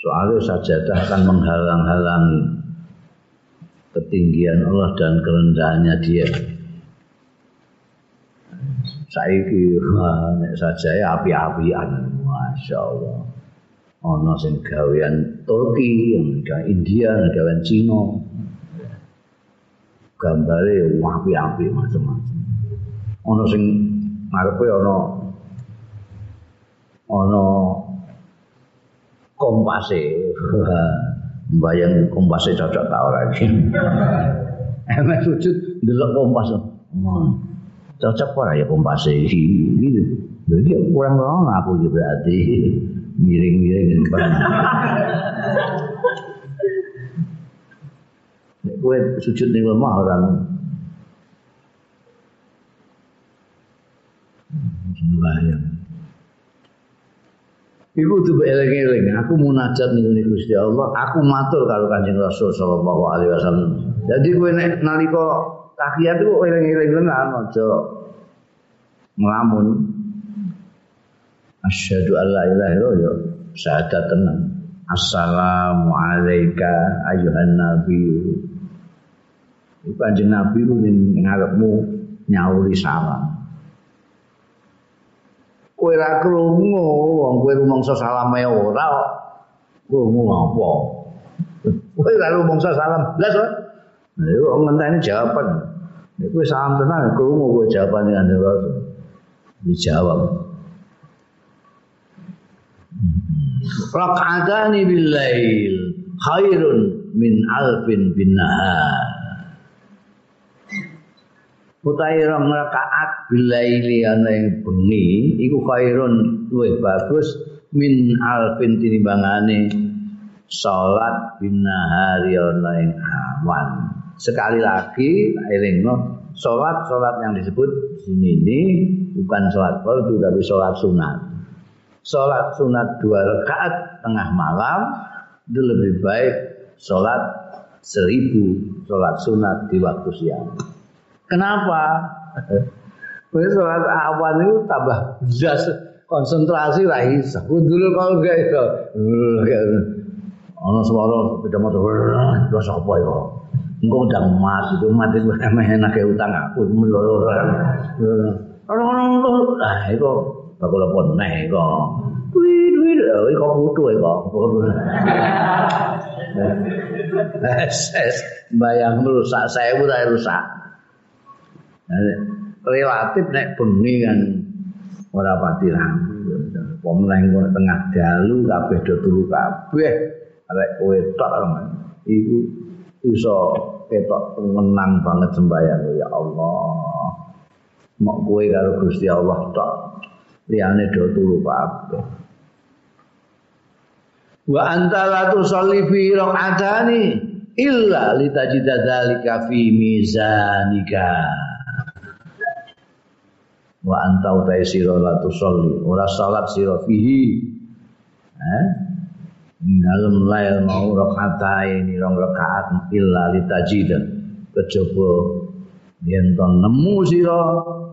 Soalnya sajadah akan menghalang-halangi ketinggian Allah dan kerendahannya dia. saiki nek saja ya api-apian masyaallah. Ana sing gawean Turki gawean India gawean Cina. Gambare api-api macam-macam ana sing ngarepe ana ana kompase mbayang kompase cocok ta ora iki? Emek sujud ndelok kompas. Cocok ora ya kompase iki gitu jadi kurang kurang aku gitu berarti. Miring-miring gitu Nek kowe sujud ning lemah orang Iku tuh eling-eling, aku munajat nih Gusti Allah, aku matur karo Kanjeng Rasul sallallahu alaihi wasallam. Jadi kowe nek nalika tahiyat itu eling-eling tenan aja ngelamun. Asyhadu an la ilaha illallah ya syahadat tenan. Assalamu alayka ayuhan nabi. Iku Kanjeng Nabi ku ngarepmu nyauri salam. Kowe ra krungu wong kowe rumangsa salame ora krungu apa? Kowe ra rumangsa salam. Blas kok lha ngenteni jawaban? Kowe salam tenan krungu kowe jawaban dengan Rasul dijawab. Raka'atani bil lail khairun min alfin bin nahar. Utahe rong rakaat bilaili ana ing bengi iku khairun luwih bagus min alfin tinimbangane salat binahari ana ing awan. Sekali lagi elingno salat salat yang disebut sini ini bukan salat fardu tapi salat sunat. Salat sunat dua rakaat tengah malam itu lebih baik salat seribu salat sunat di waktu siang. Kenapa? Kowe sholat awan itu tambah jelas konsentrasi lah iso. Dulu kalau gak itu. Ono suara sepeda motor, terus apa ya? Engkau udah emas itu mati enak kayak utang aku melolor. Orang-orang nah itu bakal apa nih kok. Wih, wih, wih, kok butuh ya kok. Bayang merusak, saya udah rusak. Relatif nek bengi kan ora pati rampung pemenang tengah dalu kabeh do turu kabeh. Arek kowe tok iku iso ketok menang banget sembahyang. Ya Allah. Mok kowe karo Gusti Allah tok liyane do turu kabeh. Wa anta la tusalli fi raq'atani illa litajida dzalika fi mizanika wa anta utai sira la tusolli ora salat sira fihi. Eh? Dalem lail mau rakaat ini rong rakaat illa litajida. Kejaba yen nemu sira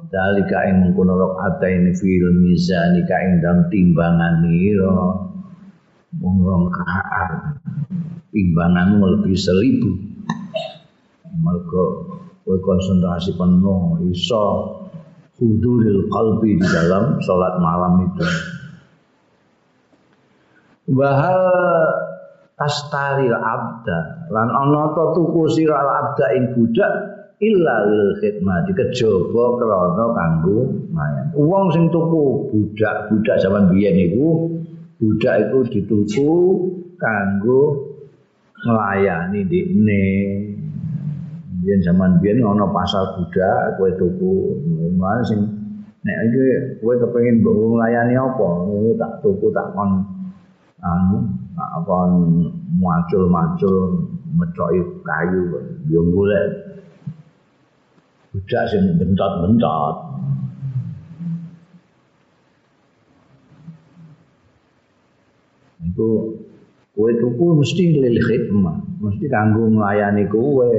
dalika ing mengkono rakaat ini fil mizan ka ing dalam timbangan ira. Wong rong rakaat timbanganmu lebih seribu mergo kowe konsentrasi penuh iso huduril qalbi di dalam sholat malam itu. Bahal tastaril abda lan ana ta tuku sira abda ing budak illa lil khidmah dikejaba krana kanggo mayan. Wong sing tuku budak-budak zaman biyen iku budak itu dituku kanggo melayani dikne Biyen zaman biyen ana pasar budak kowe tuku mana sing nek iki kowe kepengin mbok nglayani apa? Tak tuku tak kon anu tak kon muacul-macul mecoki kayu yo golek. Budak sing bentot-bentot. Itu kowe tuku mesti lil khidmah mesti kanggo nglayani kowe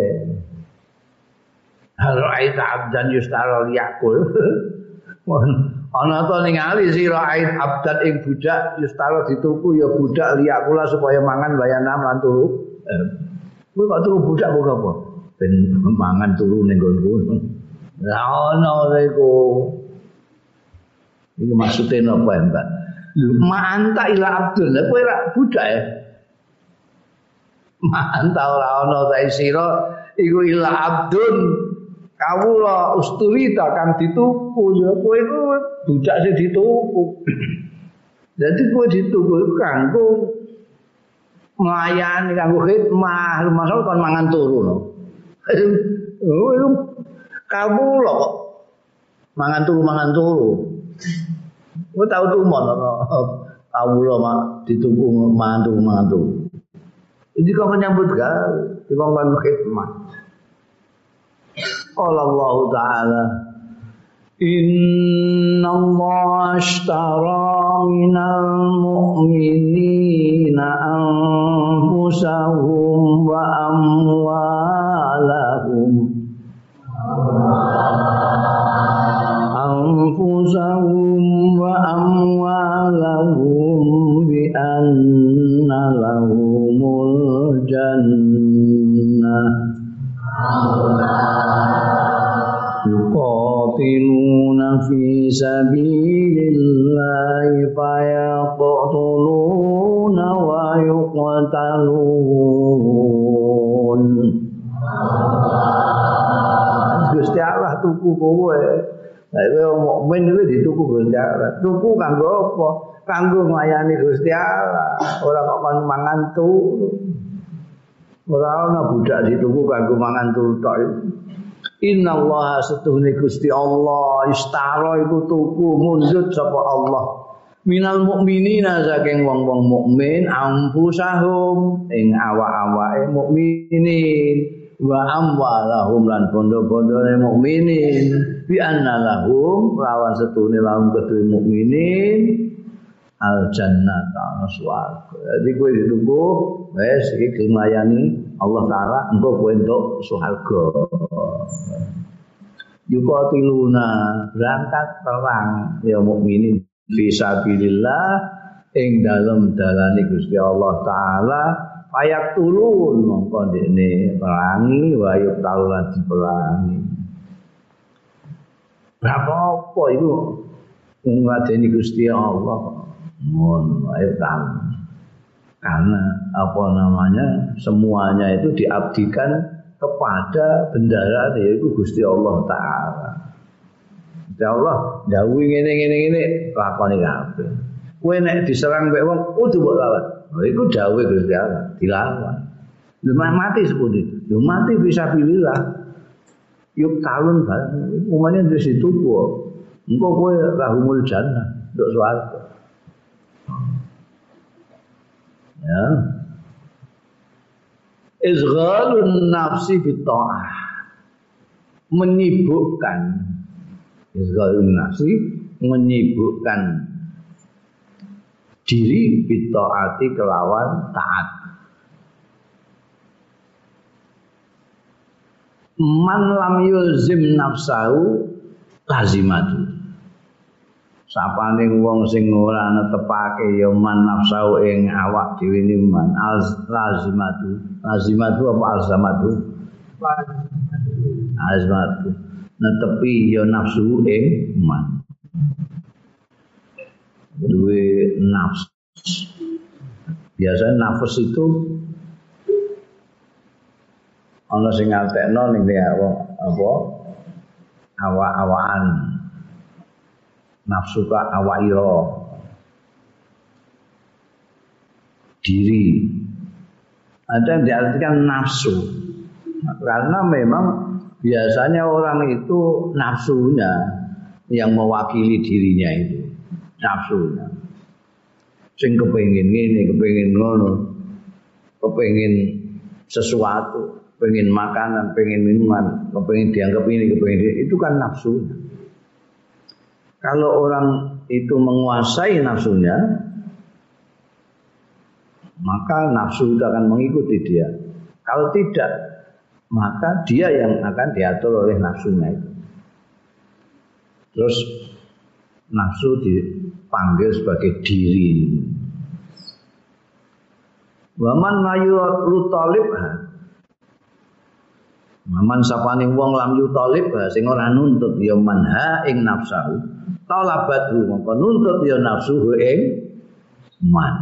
ra'aita abdan yustara liyakul. Ana to ningali sira ait abdan ing budak yustara dituku ya budak liyakula supaya mangan bayanam lan turu. Eh, kowe kok turu budak kok apa? Ben mangan turu ning nggonku. Lah ana iku. Iki maksude napa ya, Mbak? Lho, manta ila abdun. Lah kowe budak ya. Manta ora ana ta sira iku ila abdun kawula usturita kang dituku ya kowe iku budak sing dituku. Dadi kowe dituku kanggo melayani kanggo khidmah, masuk kon mangan turu no. Oh, kawula mangan turu mangan turu. Kowe tau tuh mono kawula mak dituku mangan turu mangan turu. Ini kok menyambut gawe, dikongkon khidmah. Qala Allah Ta'ala إن الله اشترى من المؤمنين أنفسهم وأموالهم في سبيل الله فيقتلون ويقتلون Gusti Allah tuku kowe. Lah kowe mukmin itu dituku Gusti Allah. Tuku kanggo apa? Kanggo nglayani Gusti Allah. Ora kok kon mangan turu. Ora ana budak dituku kanggo mangan turu tok. Inna Allah setuhni Gusti Allah istara iku tuku mundut sapa Allah. Minal mukminina saking wong-wong mukmin ampusahum ing awak-awake mukminin. Wa amwalahum lan bondo-bondone mukminin. Bi anna lahum lawan setuhni lahum kedue mukminin. Al jannata swarga jadi kowe ditunggu wis iki nglayani Allah taala engko kowe entuk swarga yuqatiluna berangkat perang. Ya mukminin. Fisabilillah ing dalem dalane Gusti Allah taala. Payak turun mongko dene perangi wa yuqtalulan diperangi. Berapa apa itu ngadeni Gusti Allah. Mohon ayo karena apa namanya? Semuanya itu diabdikan kepada bendara yaitu Gusti Allah taala. Gusti Allah dawuh ngene ngene ngene lakoni kabeh. Kowe nek diserang mbek wong kudu mbok lawan. Lha iku dawuh Gusti Allah dilawan. Lha mati sepundi? Lha mati bisa pilihlah. Yuk talun bareng. Umumnya di situ kok. Engkau kowe rahumul jannah, untuk swarga. Ya, izghalun nafsi bita'ah. Menyibukkan. Izghalun nafsi menyibukkan diri bita'ati kelawan taat. Man lam yulzim nafsahu lazimatu sapane wong sing ora netepake ya man nafsu ing awak dhewe ni man. Lazimatu. Lazimatu apa alzamatu azmatu netepi ya nafsu ing man. Duwe nafsu biasanya nafas itu ana sing ngaltekno ning apa? Awak-awakan nafsu ka awairo. Diri. Ada yang diartikan nafsu. Karena memang biasanya orang itu nafsunya yang mewakili dirinya itu. Nafsunya. Sing kepengin ini kepengin ngono kepengin sesuatu pengen makanan pengen minuman kepengin dianggap ini kepengin itu kan nafsunya kalau orang itu menguasai nafsunya, maka nafsu itu akan mengikuti dia. Kalau tidak, maka dia yang akan diatur oleh nafsunya itu. Terus nafsu dipanggil sebagai diri. Waman mayu lutalib Maman sapane wong lam yutalib sing ora nuntut ya manha ing nafsahu talabatu mongko nuntut ya nafsu ing man.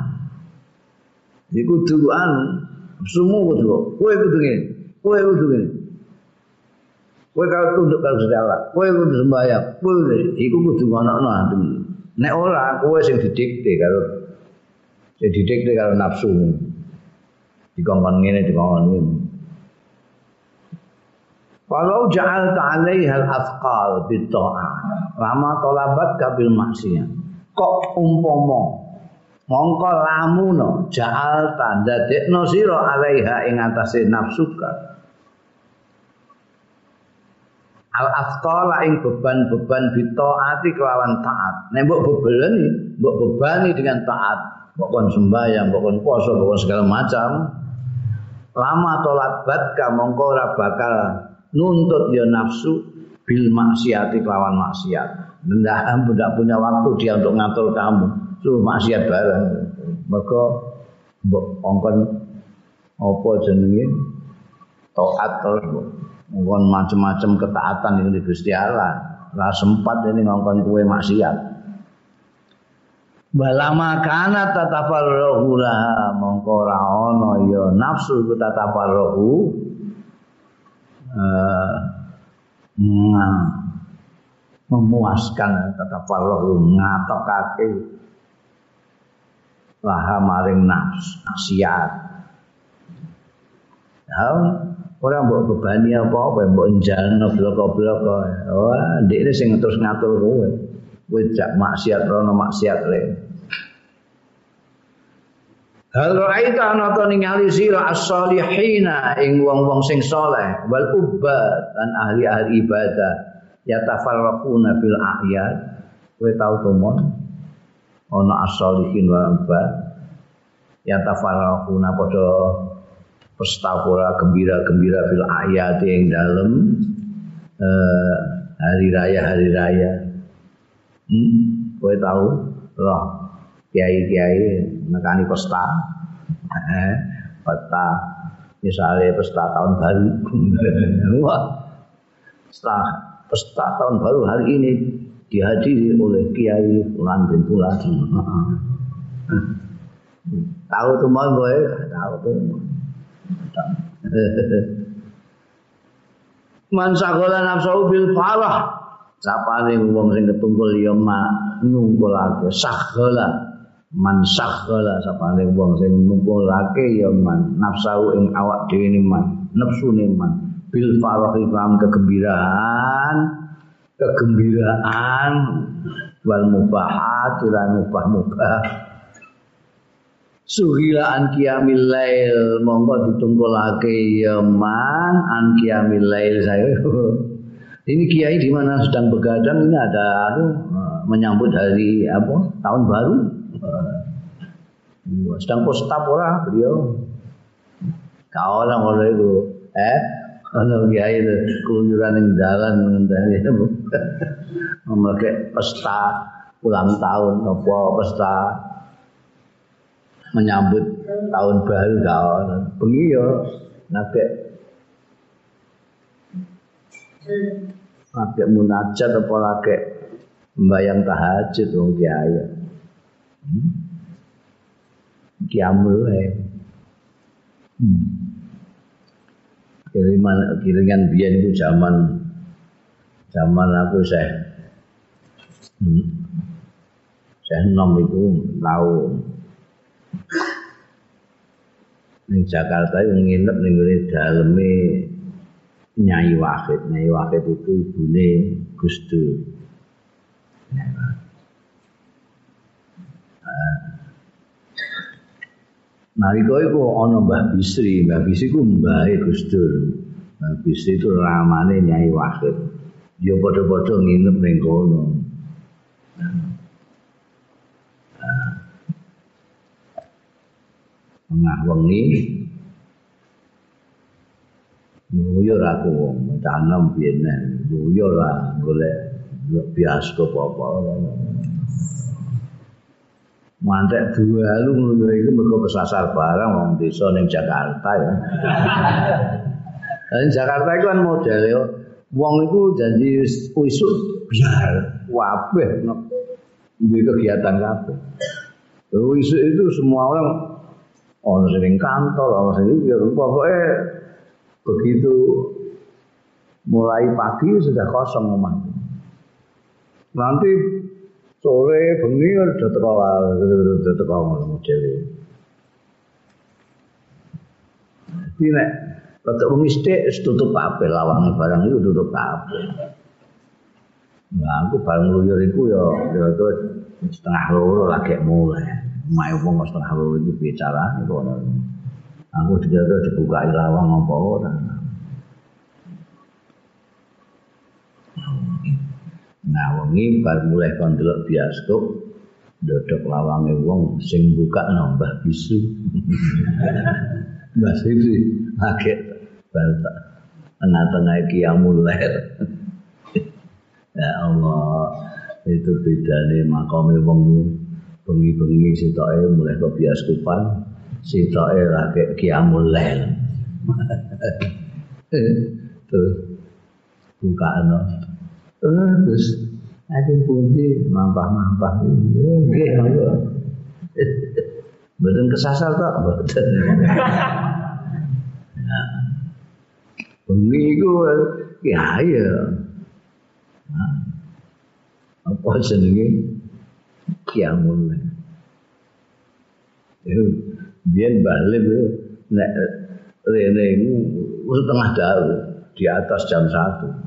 Iku kudu anu semua kudu kowe kudu ngene kowe kudu ngene. Kowe kalau tunduk karo Gusti Allah kowe kudu sembahyang kowe iku kudu ana ati nek ora kowe sing didikte karo sing didikte karo nafsu dikongkon ngene dikongkon ngene Walau ja'al ta'alaiha al-athqal bitta'ah lama tolabat kabil maksiat. Kok umpomo mongko lamuno ja'al tanda dekno sira alaiha ing atase nafsuka. al afqala ing beban-beban bitaati kelawan taat. Nek mbok bebeleni, mbok bebani dengan taat, mbok kon sembahyang, mbok kon poso, mbok segala macam. Lama tolat batka mongko ora bakal nuntut ya nafsu bil maksiati kelawan maksiat. Ndak tidak punya waktu dia untuk ngatur kamu. Suruh maksiat bareng. Mergo mbok ongkon apa jenenge taat terus ngongkon macam-macam ketaatan yang di Gusti Allah. Lah sempat ini ngongkon kue maksiat. Balama kana tatafarrahu laha mongko ora ana ya nafsu ku tatafarrahu eh memuaskan tatafarrahu ngatokake laha maring nafsu maksiat. Ya, Ora mbok bebani apa-apa, mbok njalno bloko-bloko. Wah, ndekne sing terus ngatur kowe. Kowe maksiat rono maksiat le. Hal ra'aita ana ta ningali sira as-solihina ing wong-wong sing saleh wal ubad lan ahli-ahli ibadah ya tafarraquna fil a'yad. Kowe tau tumon ana as-solihin wal ubad ya tafarraquna padha pestapura gembira-gembira fil ayat yang dalam uh, hari raya hari raya hmm? kowe tahu roh kiai-kiai nekani pesta. Eh, pesta misalnya pesta tahun baru. Pesta pesta tahun baru hari ini dihadiri oleh kiai Fulan bin Fulan tahu tuh mau gue tahu tuh Man sagola nafsu bil farah. Sapane wong sing ketungkul ya mak ngumpulake sagola. Man sagola sapane wong sing ngumpulake ya man nafsu ing awak dhewe man, nafsune man bil farah ikram kegembiraan, kegembiraan wal mubahat lan mubah-mubah. Suhila an qiyamil lail monggo ditungkulake ya man an qiyamil lail saya. Ini kiai di mana sedang begadang ini ada menyambut hari apa? Tahun baru. Sedang postap ora beliau. Kau orang oleh itu, eh, kalau kiai keluyuran yang jalan ngenteni? Memakai pesta ulang tahun apa pesta menyambut tahun baru tahun bengi yo nake nake munajat apa lagi membayang tahajud wong kiai hmm? kiamul hmm. kiriman kiringan biyen itu zaman zaman aku saya hmm. saya nom itu tahu Ning Jakarta yang nginep ning ngene daleme Nyai Wahid. Nyai Wahid itu ibune Gus Dur. Nalika iku ana Mbah Bisri, Mbah Bisri ku mbahe Gus Dur. Mbah Bisri itu ramane Nyai Wahid. Dia padha-padha nginep ning kono. tengah wengi nguyur aku wong tanam biyen nguyur lah golek bioskop apa mantek dua lu nguyur itu mereka kesasar barang wong desa ning Jakarta ya Dan Jakarta itu kan modelnya wong itu janji usuk biar wabeh di kegiatan kabeh. Wisuk itu semua orang ono sing kantor, ono sing ya pokoke begitu mulai pagi sudah kosong rumah. Nanti sore bengi udah teko udah teko model. Jadi nek Untuk mengistik, tutup kabel lawangi barang itu tutup kabel. Nah, aku barang luyur itu ya, ya itu setengah loro lagi mulai. Mai wong setengah loro iki bicara iku. Aku dijaga dibuka lawang apa ora. Ngawengi bar mulai kon delok bioskop dodok lawange wong sing buka nambah bisu. Mbah Sri kaget bantah tengah-tengah kiamul lair. ya Allah, itu beda nih makamnya wong bengi-bengi sitoke mulai ke biaskupan, sitoke lagi kiamul lair. terus buka no. Terus ada pundi mampah-mampah nggih monggo. Mboten kesasar tok, mboten. bengi iku ya ya apa jenenge? Kiamun itu biar balik itu nek rene itu setengah daun di atas jam satu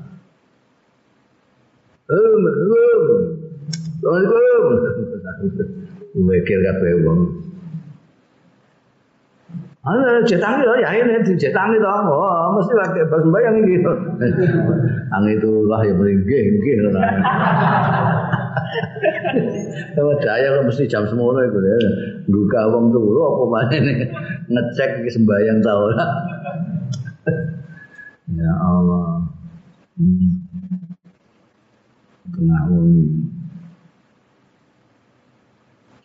um um Assalamualaikum mikir kabeh wong Ah, cetangi loh, ya ini dicetangi toh. Oh, mesti lagi pas bayang ini. Ang itu lah yang meringgi, meringgi. Sama daya kok mesti jam semono itu ya. Buka tuh, lo apa ini ngecek sembayang tahu lah. ya Allah. Hmm. Tengah wong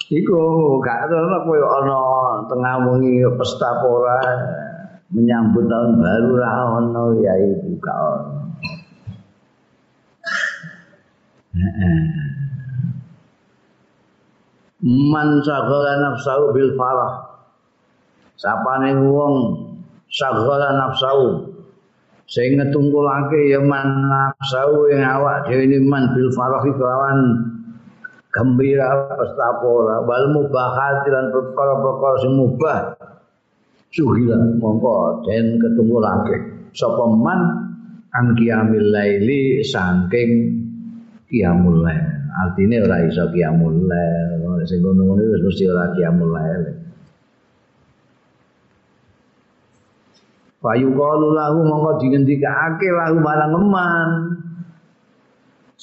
Iku gak ana kowe ana tengah wengi pesta pora menyambut tahun baru ra ono ya iku gak ono. Man sagala nafsu bil farah. Sapane wong sagala nafsu sing ngetungkulake ya man nafsu ing awak dhewe man bil farah kelawan gembira pesta pola wal mubahat lan perkara-perkara sing mubah. Suhila mongko den ketunggu lagi sapa man? An qiyamil laili saking qiyamul lail. Artine ora iso qiyamul lail. Sing ngono-ngono wis mesti ora qiyamul lail Payu kalu lahu mongko dingendikake lahu marang eman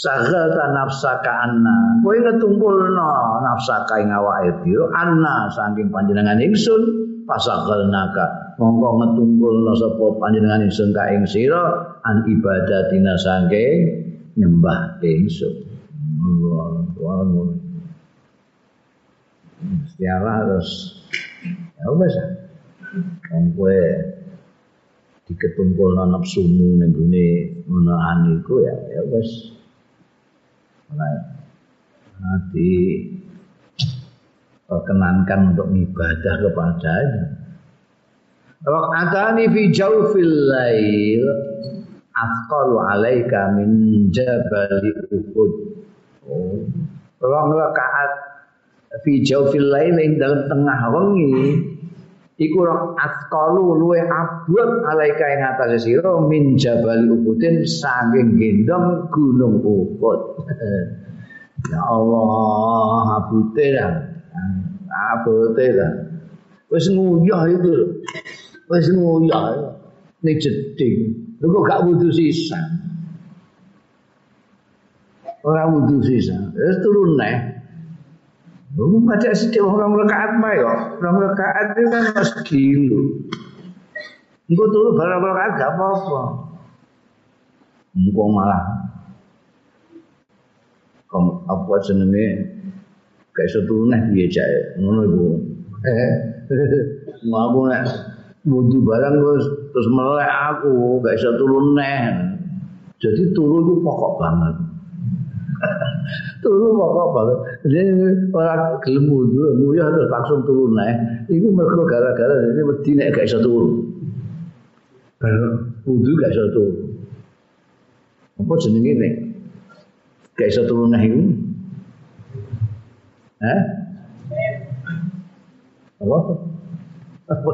Saghata nafsaka anna. Kowe ngetumpulno nafsaka ing awake dhewe anna saking panjenengan ingsun pasagalnaka. Mongko ngetumpulno sapa panjenengan ingsun ka ing sira an ibadatina saking nyembah ingsun. Allah Setiara harus ya wis kan kowe diketumpul nafsumu ning ngono aniku ya ya wis hati perkenankan untuk ibadah kepadanya. Rakaatani fi jawfil lail afqalu alaika min jabali Uhud. Oh. Rong rakaat fi jawfil lail ing dalam tengah wengi iku afqalu luwe abot alaika ing atase sira min jabali Uhudin saking gendong gunung Uhud. Ya Allah, abute dah. Abute dah. Wis nguyah itu. Wis nguyah. Ning jeding. Lho gak wudu sisa. Ora wudu sisa. Wis turun neh. Lu baca sithik orang rakaat mah yo. Orang rakaat itu kan mesti lu. Engko turu barang rakaat gak apa-apa. Engko malah apa jenenge gak iso turu neh piye jae ngono iku aku nek wudu barang terus terus melek aku gak iso turu neh jadi turu itu pokok banget turu pokok banget jadi orang gelem wudu nguyah terus langsung turu neh iku mergo gara-gara ini wedi nek gak iso turu bareng wudu gak iso turu apa jenenge nek gak iso turu neh iku. Hah? Apa? Apa?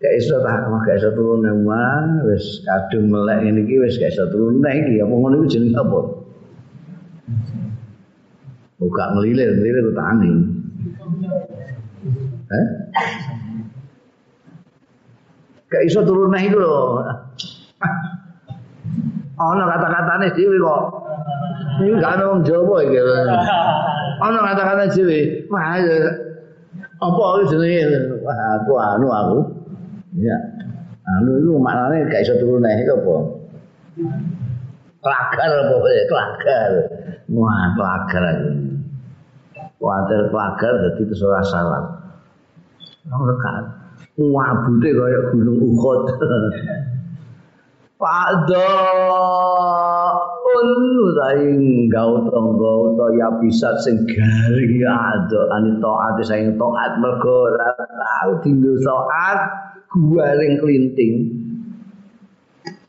Gak iso tak gak iso turu neh wis kadung melek ngene iki wis gak iso turu neh iki apa ngono iku jenenge apa? Buka ngelilir, ngelilir tangi. Hah? Gak iso turu neh iku lho. ana kata-katane dhewe kok. Iki gak ana wong Jawa iki. Ana kata-katane dhewe. Wah apa jenenge? Wah aku anu aku. Ya. Anu itu maknane gak iso turu nek apa kelagar apa ya kelagar wah kelagar kuatir kelagar jadi itu ora salah ora kan wabute kaya gunung Uhud. Pada un saing gauta gauta ya bisa sing garing ada ani taat saing taat mergo ora tau dinggo taat guaring klinting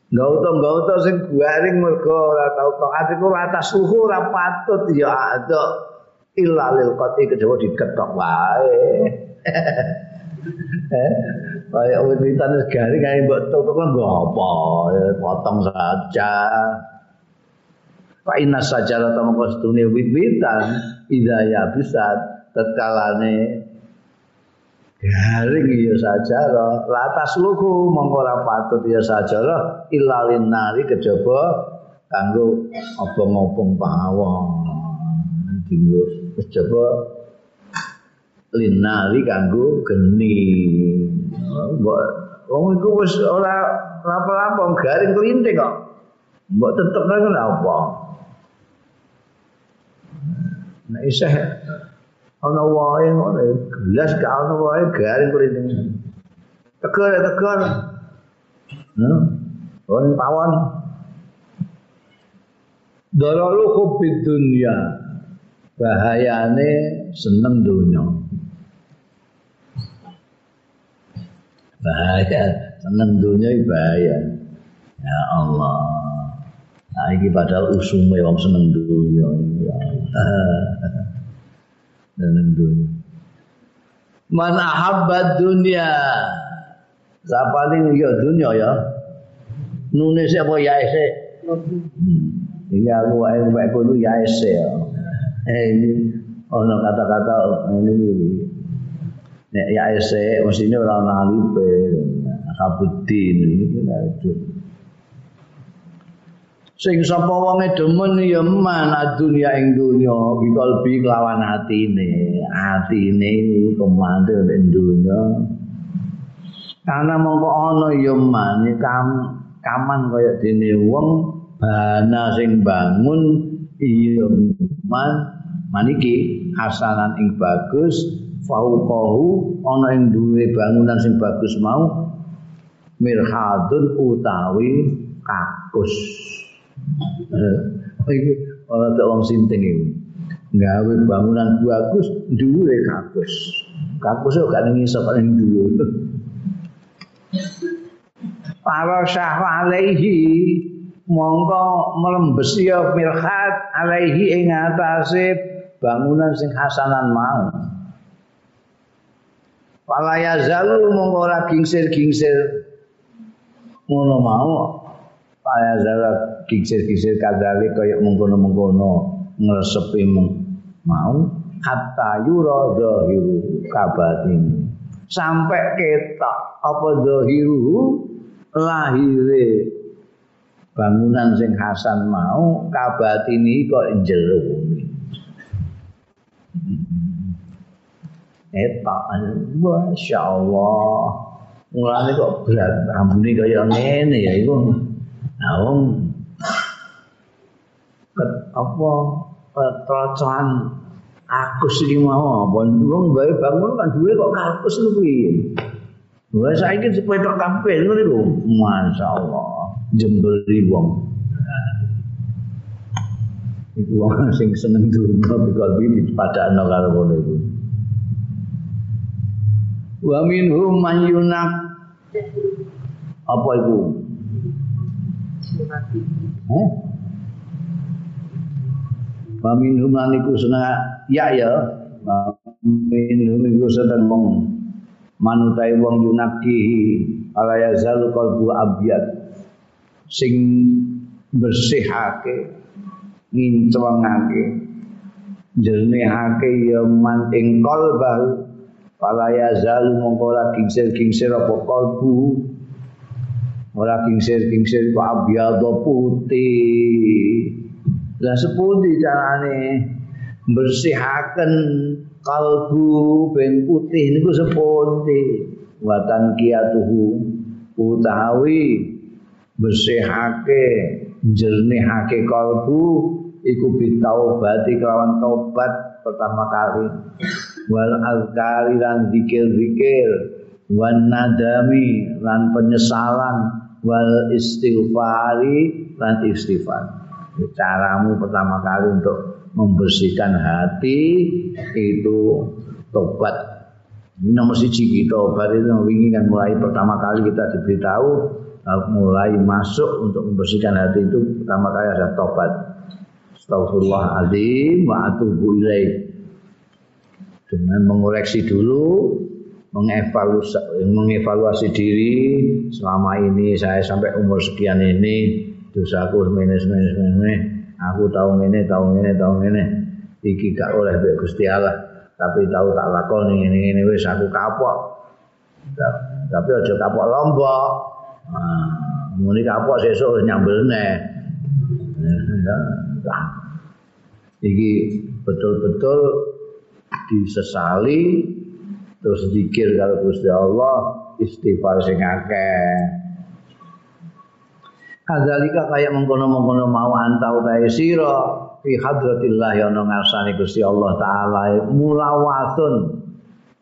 Enggak utuh enggak sing guring mergo ora tau tok iku ora atas suhu ora patut ya ado ilalil qati kedewa diketok wae. Kaya wit witan wis garing kae mbok tutup nggo apa potong saja. Fa inna sajarata mangko sedune wit witan idaya bisa tetkalane garing ya sajara latas luku mongko ora patut ya sajara ilalin nari kejaba kanggo obong-obong pawon dinggo kejaba linari kanggo geni. Mbok wong iku wis ora apa-apa garing kelinting kok. Mbok tetep nang apa? Nek isih ana wae ngono gelas gak ana wae garing kelinting. Tegar tegar. Hmm. On pawon. Dalalu hubid dunya. Bahayane seneng dunya. bahaya seneng dunia bahaya ya Allah nah ini padahal usume wong seneng dunia seneng dunia. Man ahabba dunia siapa ini ya dunia ya? Nulis apa ya ese hmm. ini aku aku aku itu ya ese ya. Eh ini ono kata-kata ini nek ya ese mestine ora ana alipe kabudin itu sing sapa wonge demen ya man dunya ing dunya bikal bi kelawan atine. Atine kemande ing dunya. Karena mongko ana ya man kam kaman kaya dene wong bana sing bangun iya man maniki hasanan ing bagus fauqahu ana ing duwe bangunan sing bagus mau mirhadun utawi kakus iki ora tak wong sinting iki. Gawe bangunan bagus duwe kakus kakus kok gak ngisor paling duwe para syah alaihi mongko melembes ya mirhad alaihi ing atase bangunan sing hasanan mau. Wala yazalu mongko ora gingsir-gingsir. Ngono mau. Wala yazalu gingsir-gingsir kadali kaya mengkono-mengkono ngresepi mau hatta yura zahiru kabatin. Sampai ketok apa zahiru? Lahire bangunan sing hasan mau kabatini kok jero etak Masya Allah mulane kok berat rambune kaya ngene ya iku. Nah apa trocoan aku sing mau apa wong bae bangun kan duwe kok kakus kuwi Wah saiki sepeda kabeh ngono iku. Masyaallah. Jemberi wong. Iku wong sing seneng dunya bikal iki padakno karo ngono iku. wa minhum man yunak apa itu eh wa minhum lan iku sena ya ya minhum iku sedang mong manutai wong yunaki ala yazal qalbu abyad sing bersihake ngincwangake jernihake ya man ing qalbah Fala ya zalu mongko ora gingsir-gingsir apa kalbu ora kingsir-kingsir kok abyadha putih lah sepundi carane bersihaken kalbu ben putih niku sepundi? Watan kiatuhu utawi bersihake jernihake kalbu iku bitaubati kelawan tobat pertama kali. Wal azkari lan zikir-zikir wan nadami lan penyesalan wal istighfari lan istighfar caramu pertama kali untuk membersihkan hati itu tobat. Ini nomor siji kita obat itu wingi kan mulai pertama kali kita diberitahu mulai masuk untuk membersihkan hati itu pertama kali ada tobat. Astagfirullahaladzim wa atubu ilaih. Dengan mengoreksi dulu mengevaluasi, mengevaluasi diri selama ini saya sampai umur sekian ini dosaku semene semene semene aku tahu ini tahu ini tahu ini iki gak oleh mbek Gusti Allah. Tapi tahu tak lakoni ini ini wis aku kapok. Tapi aja kapok lombok. Nah, muni kapok sesuk nyambelne nah, iki betul-betul disesali terus zikir kalau Gusti Allah istighfar sing akeh Kadzalika kaya mengkono-mengkono mau antau tae sira fi hadratillah ya ana ngarsane Gusti Allah taala. Mulawasun.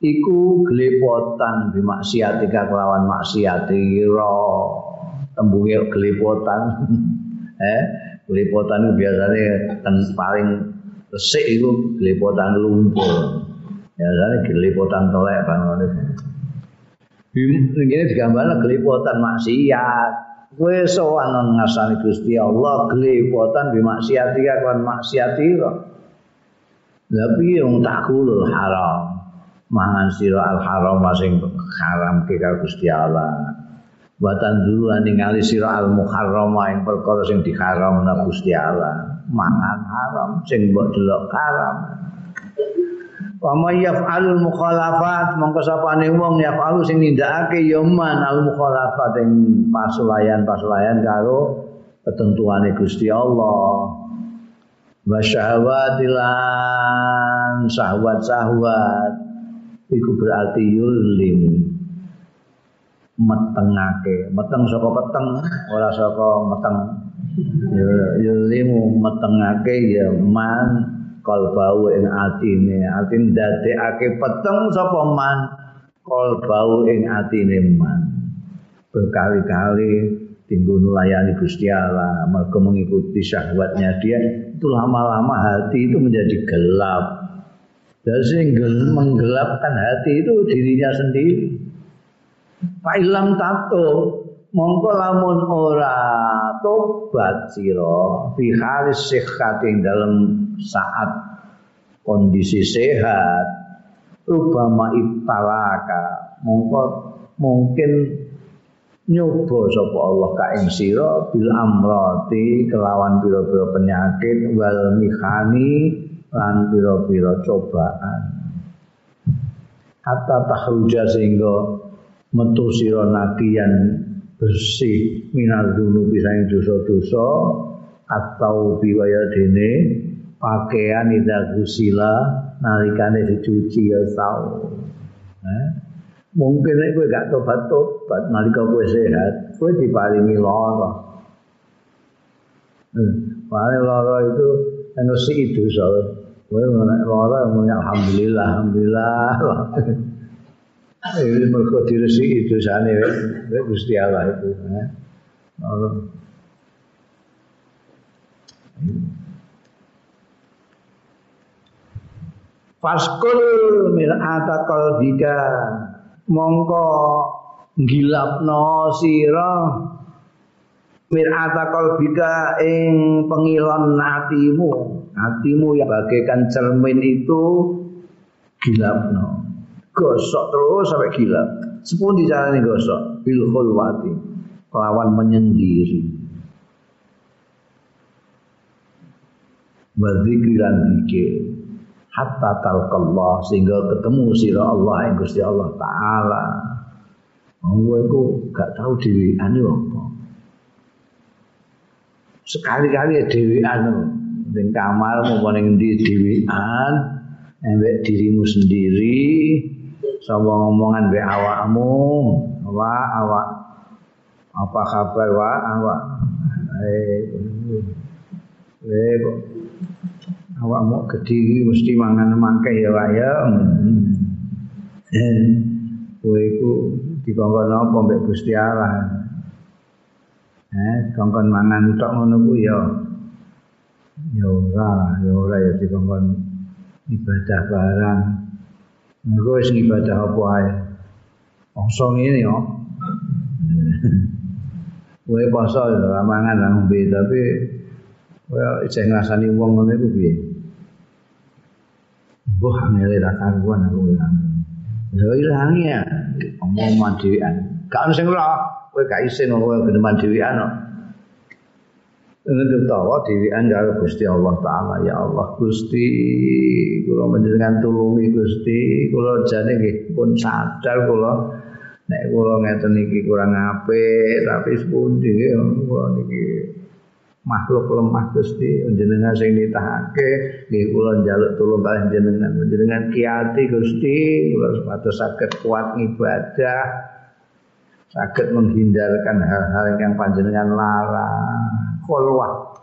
Iku glepotan bi maksiatika kelawan maksiatira tembunge glepotan. Eh glepotan biasanya kan paling resik itu gelepotan lumpur. Biasanya gelepotan tolek bangun ini digambarkan gelepotan maksiat kowe sowan ngasani Gusti Allah gelepotan bi maksiati kan maksiati tapi yang takul haram? Mangan sira al haram masing haram ke Gusti Allah. Watan dulu ningali sira al muharrama ing perkara sing diharamna Gusti Allah. Mangan haram sing mbok delok haram wa may yaf'alul mukhalafat mongko sapane wong yaf'alu sing nindakake ya man al mukhalafat ing pasulayan-pasulayan karo ketentuane Gusti Allah. Wa syahwatilan syahwat-syahwat iku berarti yulim metengake. Meteng saka peteng ora saka meteng. Ya limu metengake ya man kalbau ing atine. Atin dadekake peteng sapa man? Kalbau ing atine man. Berkali-kali tinggu nulayani Gusti Allah mereka mengikuti syahwatnya dia itu lama-lama hati itu menjadi gelap. Dan sehingga menggelapkan hati itu dirinya sendiri. Pak Ilam tato mongko lamun ora tobat sira fi halis ing dalam saat kondisi sehat rubama ibtalaka mongko mungkin nyoba sapa Allah ka ing sira bil amrati kelawan pira-pira penyakit wal mihani lan pira-pira cobaan. Hatta tahruja sehingga metu sira nakian bersih minal dunu pisang dosa-dosa atau biwaya dene pakaian ida gusila nalikane dicuci ya tau eh? mungkin nek kowe gak tobat-tobat nalika kowe sehat kowe diparingi lara eh, paling lara itu energi itu soal kowe lara alhamdulillah alhamdulillah Ini mereka diresi itu sana ya, Gusti Allah itu. Ya. Allah. Faskul mir'ata qalbika mongko gilapno sira mir'ata qalbika ing pengilon hatimu. Hatimu yang bagaikan cermin itu gilapno. Gosok terus sampai gila. Sepun dijalani gosok? Bil khulwati. Kelawan menyendiri. Wa dzikran dzikir hatta talqallah sehingga ketemu sira Allah yang Gusti Allah taala. Kowe iku gak tau dhewean yo apa. Sekali-kali ya dhewean ning kamar mau ning ndi dhewean embek dirimu sendiri sama ngomongan mbek awakmu wa awak apa kabar wa awak eh eh awak mau mesti mangan mangke ya wae ya. Eh kowe iku dikongkon apa mbek Gusti Allah? Eh kongkon mangan tok ngono ku ya. Ya ora ya ora ya dikongkon ibadah barang. Engko wis ibadah apa ae. Poso ngene yo. Kowe poso ora mangan lan ngombe tapi kowe isih ngrasani wong ngono iku piye? Mbah ngene ra karuan aku ilang. Lha ilang ya omongan dhewean. Gak ono sing ora, kowe gak isin kowe geneman dhewean kok. Untuk tawa dhewean karo Gusti Allah taala ya Allah Gusti kula panjenengan tulungi Gusti kula jane nggih pun sadar kula nek kula ngeten iki kurang apik tapi sepundi kula niki makhluk lemah Gusti panjenengan sing nitahake nggih kula njaluk tulung kalih jenengan. Panjenengan kiati Gusti kula supados saged kuat ngibadah saged menghindarkan hal-hal yang panjenengan larang. Khulwah.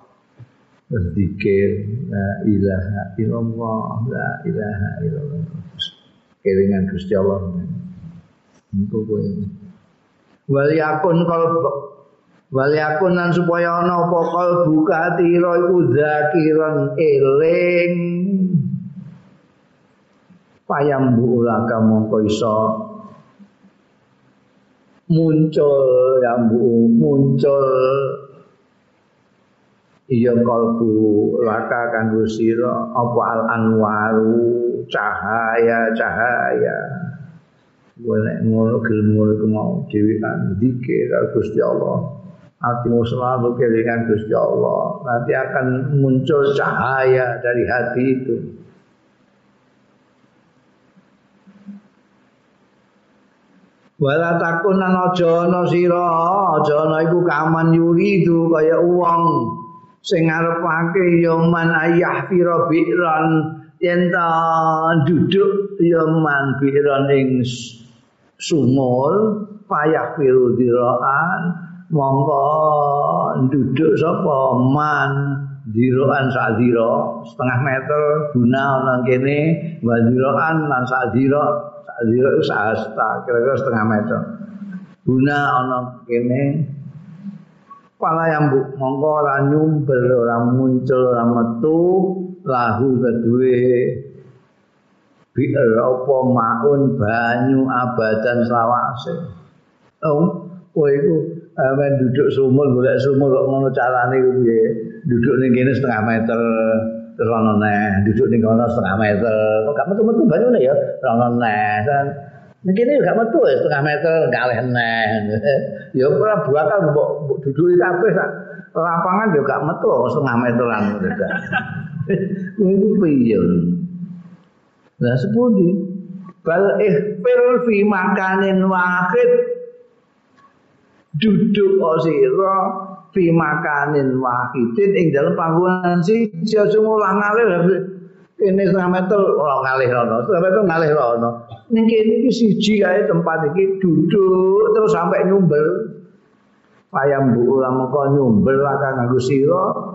Berzikir la ilaha illallah la ilaha illallah. Kelingan Gusti Allah. Untuk kowe. Wal yakun kalbu wal yakun lan supaya ana apa kalbu katira iku zakiran eling. Payambu ulaka mongko iso muncul yang muncul. Iya kalbu laka kanggo sira apa al anwaru cahaya cahaya. Golek ngono gelem ngono mau dhewean dikir Gusti Allah hatimu selalu kelingan Gusti Allah. Nanti akan muncul cahaya dari hati itu. Wala takunan aja ana sira aja ana iku kaman yuridu kaya wong sing ngarepake ya man ayah fira bi'ran yen ta duduk ya man bi'ran ing sumur payah firu diraan mongko duduk sapa? Man diraan sak dira setengah meter guna ana kene wa diraan lan sak dira sak dira sahasta kira-kira setengah meter. Guna ana kene. Pala yang bu mongko ora nyumbel ora muncul ora metu lahu kedue. Bi'er apa maun banyu abadan selawase. Oh kowe iku amen duduk sumur golek sumur kok ngono carane ku piye duduk ning kene setengah meter terus ana neh duduk ning kono setengah meter kok gak metu-metu banyune ya ana neh Nek kene gak metu ya setengah meter kalih neh. ya ora bakal mbok duduki kabeh sak lapangan gak metu setengah meteran. Kuwi piye? Lah sepundi? Bal ihfir fi makanin wahid duduk osira fi makanin wahidin ing dalam panggonan siji. Aja ngulang ngalih kene setengah meter ngalih rono setengah meter ngalih ning kene iki siji kae tempat iki duduk terus sampai nyumbel. Payam bu ulama kok nyumbel lah kanggo sira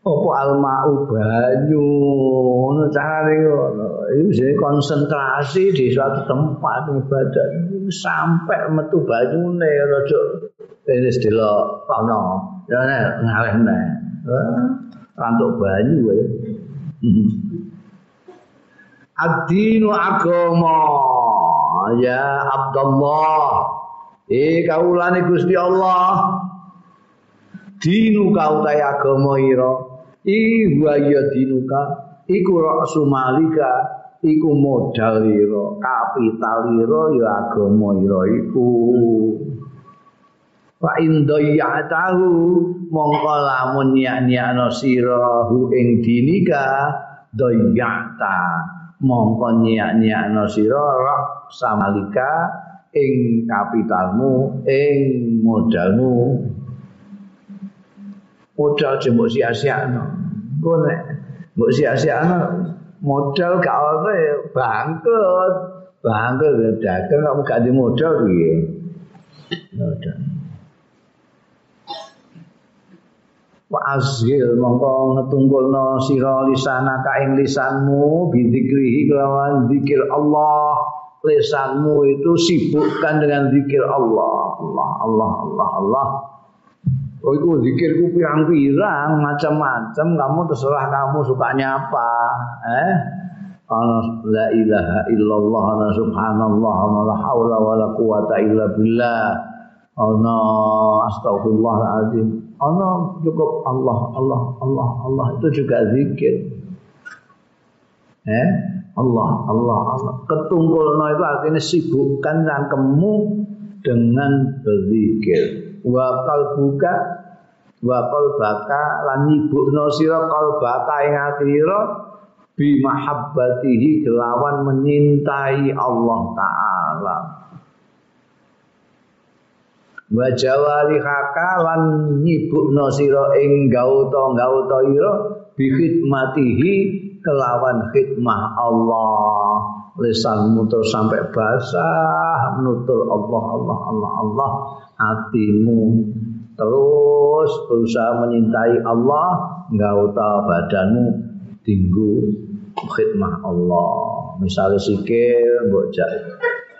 apa almau banyu? Ngono carane ngono. Iki konsentrasi di suatu tempat ibadah. Sampai metu banyune rada wis delok ana ya ngalih neh rantuk banyu wae. Ad-dinu agama. Ya Abdullah. Eh kaulane Gusti Allah. Dinu kau ta agama ira i wa ya dinuka iku raksu malika iku modal ira kapital ira ya agama ira iku. Fa in dayya'tahu mongko lamun nyak-nyakno sira hu ing dinika dayya'ta mongko nyak-nyakno sira rak samalika ing kapitalmu ing modalmu modal jembok sia-siakno. Engko nek mbok sia-siakno modal gak ono ya bangkrut. Bangkrut dagang kok gak di modal piye? Modal. Wa azhil mongko ngetungkulno sira lisana ka ing lisanmu bidzikrihi kelawan zikir Allah. Lisanmu itu sibukkan dengan zikir Allah. Allah Allah Allah Allah Oh itu zikirku pirang-pirang macam-macam. Kamu terserah kamu sukanya apa eh? Ana la ilaha illallah ana subhanallah ana la haula wala quwata illa billah. Ana astagfirullahalazim ana cukup Allah Allah Allah Allah. Itu juga zikir. Eh? Allah Allah Allah. Ketungkulno itu artinya sibukkan cangkemmu dengan berzikir wa qalbuka wa qalbaka lan nyibukno sira qalbaka ing atira bi mahabbatihi kelawan menyintai Allah taala. Wa jawarihaka lan nyibukno sira ing gauta-gauta ira bi khidmatihi kelawan khidmah Allah lisanmu terus sampai basah menutur Allah Allah Allah Allah. Hatimu terus berusaha menyintai Allah gauta badanmu tinggu khidmah Allah. Misalnya sikil jak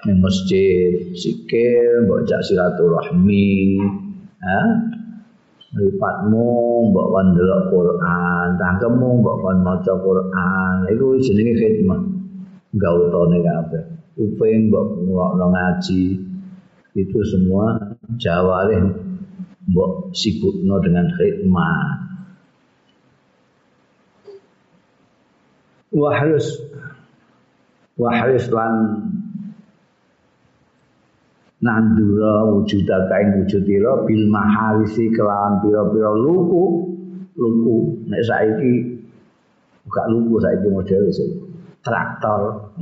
ning masjid sikil mbok silaturahmi ha? Mripatmu mbok kon ndelok Quran tangkemmu mbok kon maca Quran. Iku jenenge khidmah gautane kabeh. Uping mbok ngrungokno ngaji itu semua jawarih mbok sibukno dengan khidmah wa harus wa harus lan nandura wujudaka ing wujudira bil maharisi kelawan pira-pira luku luku. Nek saiki buka luku saiki model iso traktor.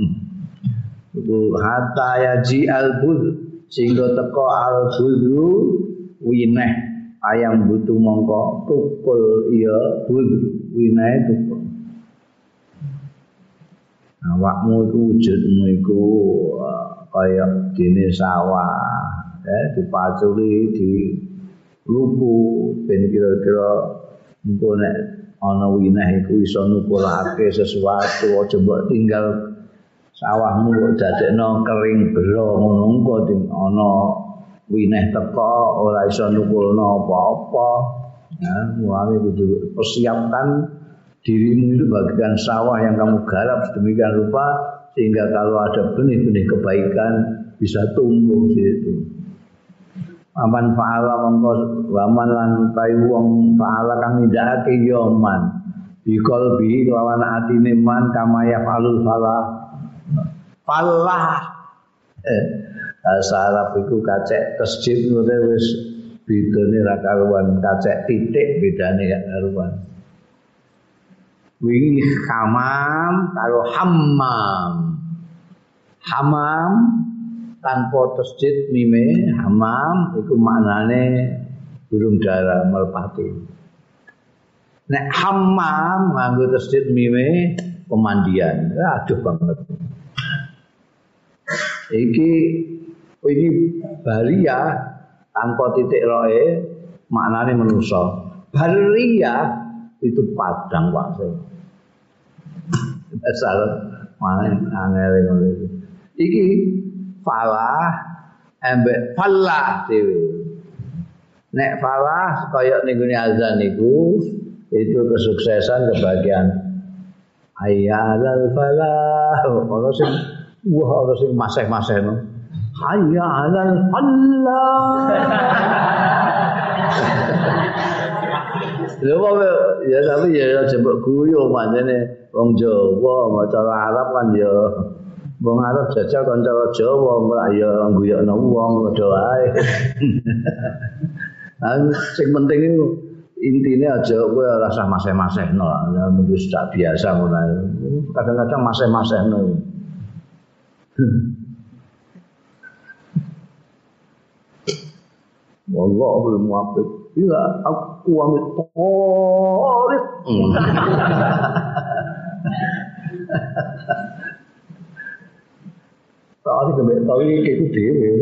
Luku hatta yaji al bud sehingga teko al budru wineh. Ayam butuh mongko tukul iya bud wineh tukul awakmu wujudmu iku kaya dene sawah. Eh dipaculi di luku ben kira-kira engko nek ana wineh iku iso nukulake sesuatu aja mbok tinggal sawahmu kok dadekno kering bero ngono engko ana wineh teko ora iso nukulno apa-apa ya mulane kudu persiapkan dirimu itu bagikan sawah yang kamu garap sedemikian rupa sehingga kalau ada benih-benih kebaikan bisa tumbuh di situ. Aman fa'ala mongko waman lan tai wong fa'ala kang nindakake yoman bi qalbi lawan atine man kama ya falul falah. Falah eh Arab iku kacek tasjid ngono wis bedane ra karuan kacek titik bedane ya karuan. wingi hamam karo hammam hamam tanpa tasjid mime hamam iku maknane burung dara merpati. Nek hammam nganggo tasjid mime pemandian. Aduh banget. Iki ini balia tanpa titik roe maknane manusa. Balia itu padang Pak Dasar mana angel ngono iki. Iki falah embek falah dhewe. Nek falah kaya ning azan niku itu kesuksesan kebahagiaan. Ayyalal falah. Ono sing wah ono sing maseh-masehno. Hayya 'alal falah. Lha ya tapi ya jembok guyu manjane wong Jawa maca Arab kan ya wong Arab jajal kanca Jawa ora ya guyokno wong padha wae. Nah, sing penting itu intinya aja kowe ora usah maseh-masehno ya mesti sudah biasa ngono Kadang-kadang maseh-masehno. Wallahul muwaffiq ila aqwamit thoriq. Tadi kembali tahu itu dewe.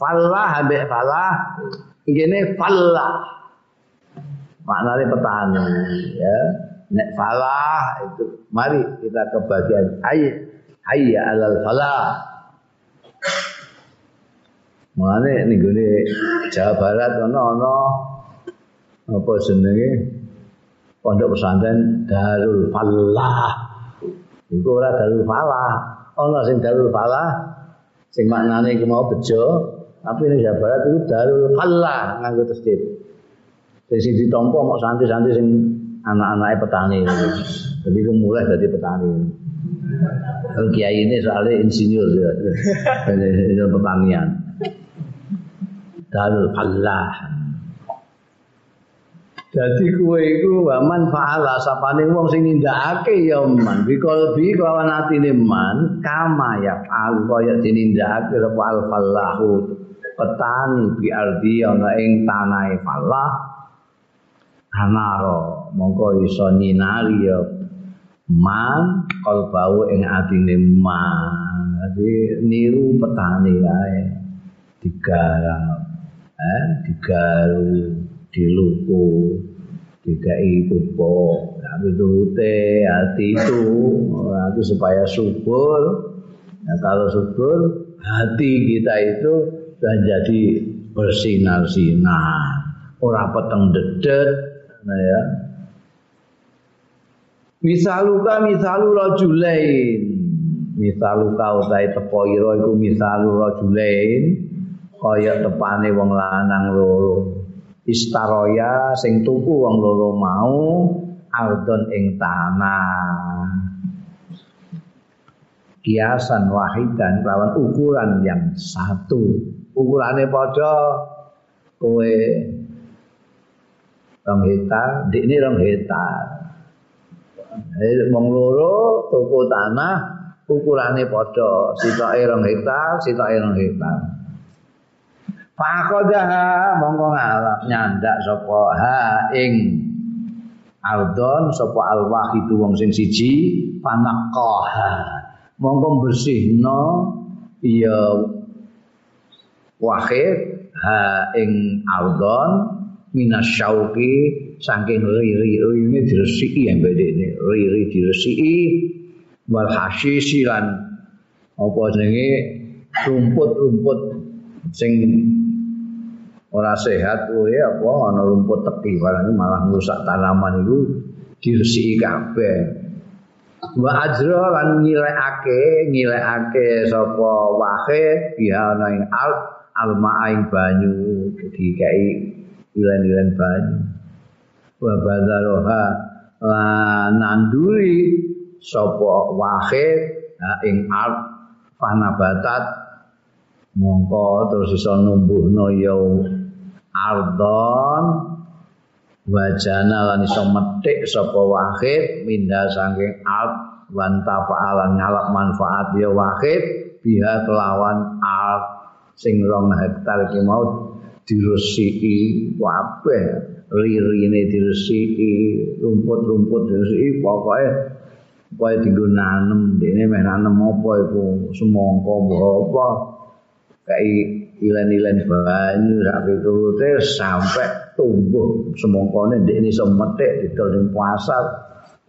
Falah ambek falah, ini falah. Maknanya petani, ya. Nek falah itu, mari kita ke bagian ayat. Hayya alal falah. Mulane ning gone Jawa Barat ana ana apa jenenge pondok pesantren Darul Falah. Iku ora Darul Falah, ana sing Darul Falah sing maknane iku mau bejo, tapi ning Jawa Barat itu Darul Falah nganggo tasdid. Sing sing ditampa mau santri-santri sing anak-anake petani. Jadi iku mulai dari petani. Kiai ini soalnya insinyur ya, pertanian. Darul Falah. Jadi kue iku waman fa'ala sapane wong sing nindakake ya man. Bikol bi atine man kama ya fa'al kaya dinindakake sapa al falahu petani bi ardi ana ing tanahe falah anaro mongko iso nyinari ya man kalbau ing atine man. Jadi niru petani ae digarap eh, digaru, diluku, dikai pupuk. Tapi turute hati itu, itu supaya subur. Nah, kalau subur, hati kita itu sudah jadi bersinar-sinar. Orang peteng dedet, nah ya. Misaluka misalu rajulain. Misaluka utai teko ira iku misalu rajulain kaya tepane wong lanang loro istaroya sing tuku wong loro mau ardon ing tanah. Kiasan wahidan lawan ukuran yang satu. Ukurane padha kowe rong hektar ini rong hektar. Loro tuku tanah ukurane padha sitoke rong hektar sitoke rong hektar Fakodaha mongko ngalap nyandak sapa ha ing ardon sapa al wahidu wong sing siji panaqaha mongko bersihno ya wahid ha ing ardon minasyauki saking riri ini diresiki yang beda ini riri diresiki wal hasisi lan apa jenenge rumput-rumput sing ora sehat kowe apa? Ana rumput teki barang malah ngrusak tanaman itu diresiki kabeh. Wa ajra lan ngilekake ngilekake sapa wahid biha ana ing al alma ing banyu dikai ilen-ilen banyu. Wa badaroha lan nanduri sapa wahid ing al fanabatat. Mongko terus iso numbuhno ya ardon wajana lan iso metik sapa wahid minda saking ard wan tafa'alan ngalap manfaat ya wahid biha kelawan ard sing rong hektar iki mau diresiki kabeh ririne diresiki rumput-rumput diresiki pokoke pokoke dienggo nanem dene meh nanem apa iku semangka apa kayak ilen-ilen banyu sak piturute sampai tumbuh. Semongkone ndek ini iso metik didol ning pasar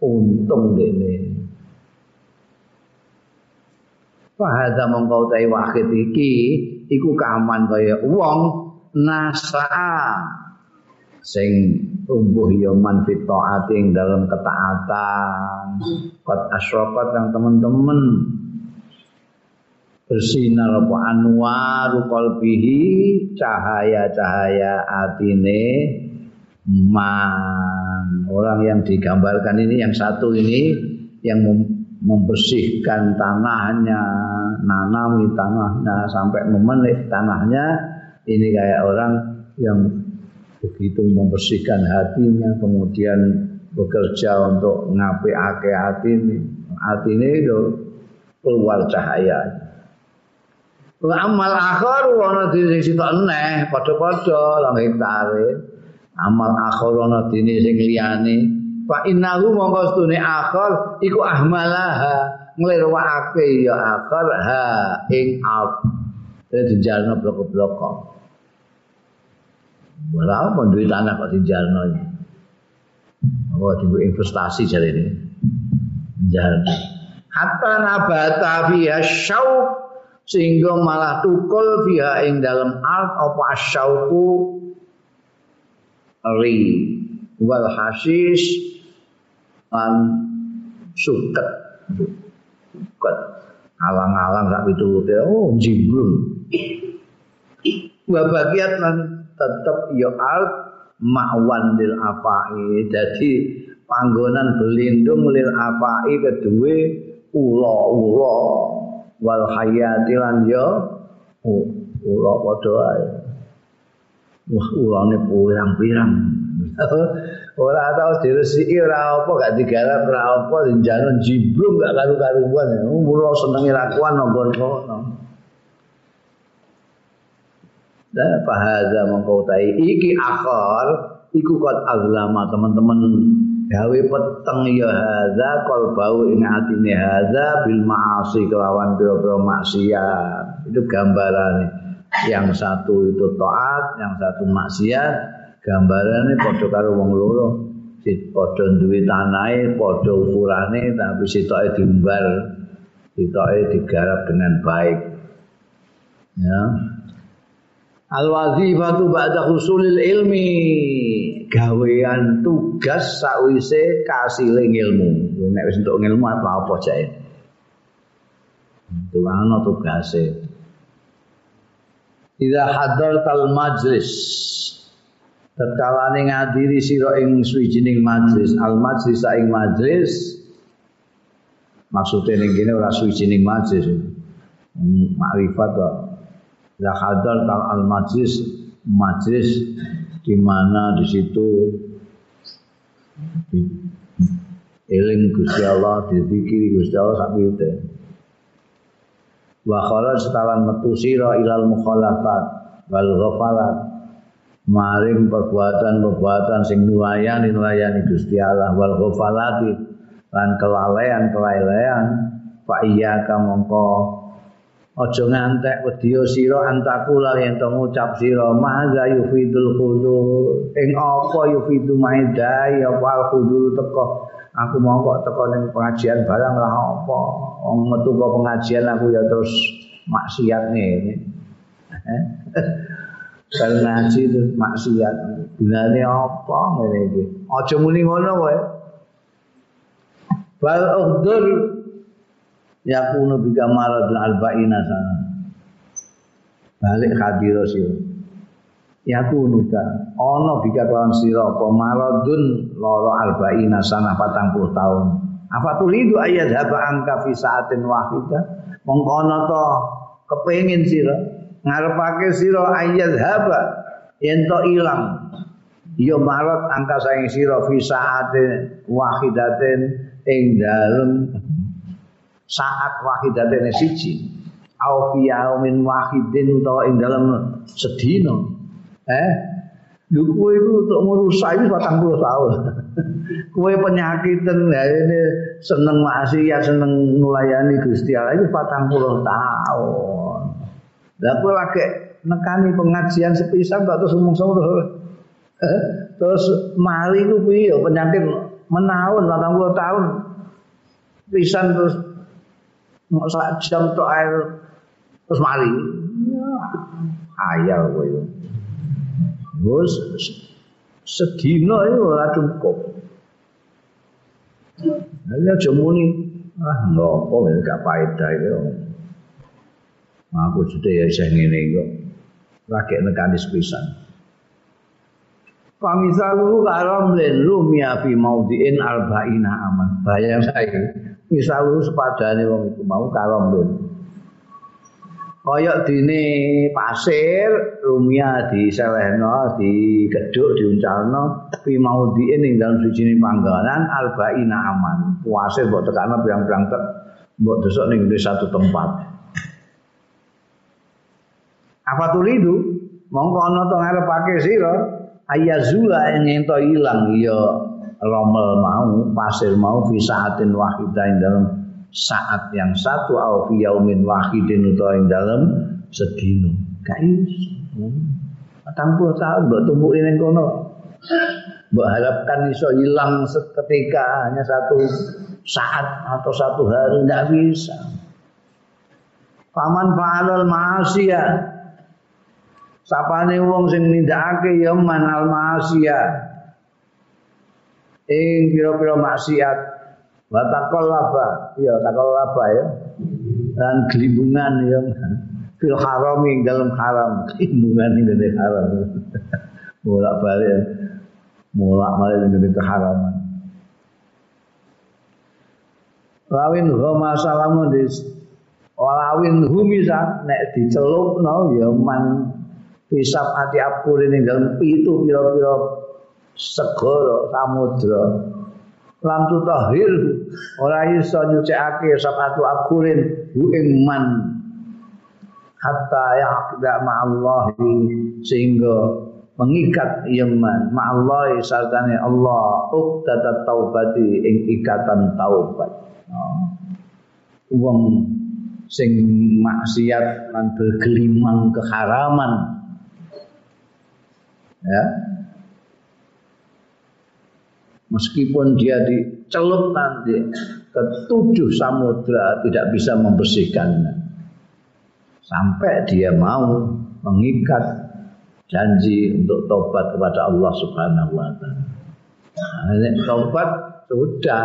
untung dene Fahada mongkau tai wakit iki iku kaman kaya wong nasaa sing tumbuh ya man fitaati dalam ketaatan. Kot asrokat yang teman-teman bersinar apa anwaru qalbihi cahaya-cahaya atine man. Orang yang digambarkan ini yang satu ini yang membersihkan tanahnya nanami tanahnya sampai memenik tanahnya. Ini kayak orang yang begitu membersihkan hatinya kemudian bekerja untuk ngapi ake hati ini. Hati ini itu keluar cahaya amal akhir ana dene sing sitok eneh padha-padha lang hektare amal akhir ana dene sing liyane fa innahu mongko stune akhir iku ahmalaha nglirwakake ya akhir ha ing up dadi jalno blok-blok Ora apa duit tanah kok dijalno iki. Oh, dibu investasi jare ini. Jalno. Hatta nabata fiha syauq sehingga malah tukul fiha ing dalam art apa asyauku ri. Wal hasis lan suket. Suket. Alang-alang sak piturute oh jibrun wa bagiat lan tetep ya art ma'wan lil afai. Jadi panggonan berlindung lil afai kedue ula-ula wal hayati lan ya ula padha ae. Wah ulane pirang-pirang. Ora tau diresiki ora apa gak digarap ora apa jenengan jibrung gak karu-karuan. Ula senenge lakuan kono Nah, pahaza mengkautai iki akhar iku kot azlama teman-teman gawe peteng ya hadza bau ing atine hadza bil maasi kelawan pira-pira maksiat. Itu gambarane. Yang satu itu taat yang satu maksiat gambarane padha karo wong loro. Padha duwe tanahe padha ukurane tapi sitoke diumbar sitoke digarap dengan baik. Ya. Al wazifatu ba'da husulil ilmi gawean tugas sakwise kasile ilmu. Nek wis entuk ilmu apa apa jae. Itu ana tugase. Ida hadartal majlis tatkala ning ngadiri sira ing suwijining majlis, al majlis ing majlis maksudnya ning kene ora suwijining majlis. Makrifat kok. Ida hadartal al majlis majlis di mana di situ. Di eling Gusti Allah dizikiri Gusti Allah sak piye wa khala setalan metu sira ilal mukhalafat wal ghafalat. Maring perbuatan-perbuatan sing nulayani nulayani Gusti Allah wal ghafalati lan kelalaian-kelalaian fa iya mongko Aja ngantek wedya sira antakula yen to ngucap sira maza yufidul khudur. Ing apa yufidu maidai apa khudur teko. Aku mau kok teko ning pengajian barang lah apa. Wong metu kok pengajian aku ya terus maksiat ngene. Kalau ngaji itu maksiat. Gunane apa ngene iki? Aja muni ngono kowe. Bal uhdur yakunu bika maradun alba'ina sana. Balik hadiro siro. Yakunu ka ono bika kawan siro apa? Maradun loro alba'ina sana patang puluh tahun. Apa haba angka fi saatin wahidah mongkono to kepengin siro. Ngarepake siro ayat haba. To ilang. Ya marot angka saing sira fi saatin wahidatin ing dalem saat wahidatene siji. Au fi yaumin wahidin utawa ing dalam sedina. Eh? Lho kowe iku untuk ngrusak iki 40 tahun. Kowe penyakitan ya ini seneng maksiat seneng nulayani Gusti Allah iki 40 tahun. Lah kowe lagi nekani pengajian sepisan kok terus ngomong terus eh, terus mari ku piye penyakit menahun 40 tahun. Pisan terus mau sak jam tok air terus mari ayal kowe Bos sedina itu ora cukup. Ada aja muni ah ngopo gak faedah itu. Aku sudah ya saya ngene kok. Rakek nekani sepisan. Pamisalu karam len lumia fi maudhi'in arba'ina aman. Bayang saya misal sepadane wong iku mau karomben kaya dene pasir rumia di selehno di geduk diuncalno tapi mau diin ing dalam suci panggalan albaina aman puase mbok tekakno pirang-pirang tek mbok desok ning satu tempat Apa tulidu? Mongko ana to ngarepake sira ayazula ing ento ilang ya romel mau, pasir mau fi saatin wahidah dalam saat yang satu au fi yaumin wahidin utawa ing dalam sedino. Gak iso. Patang puluh tahun mbok tumpuki ning kono. Mbok harapkan iso hilang seketika hanya satu saat atau satu hari tidak bisa. Paman fa'alal ma'asiyah Sapane wong sing nindakake ya manal ma'asiyah ing pira-pira maksiat. Wa taqallaba ya taqallaba ya. Dan gelimbungan ya. Fil harami dalam haram. Gelimbungan ing dalam haram. Bolak balik bolak balik ing dalam keharaman. Lawin ghama salamun di walawin humisa nek dicelupno ya man pisap ati apure ning dalem pitu pira-pira segara samudra. Lam tutahhir ora iso nyucikake sabatu akurin hu ing man. Hatta yaqda ma'allahi sehingga mengikat iman ma'allahi sartane Allah uqdat taubati ing ikatan taubat. Oh. wong sing maksiat lan bergelimang keharaman ya meskipun dia dicelup nanti ke tujuh samudra tidak bisa membersihkannya sampai dia mau mengikat janji untuk tobat kepada Allah Subhanahu wa taala. Nah, tobat sudah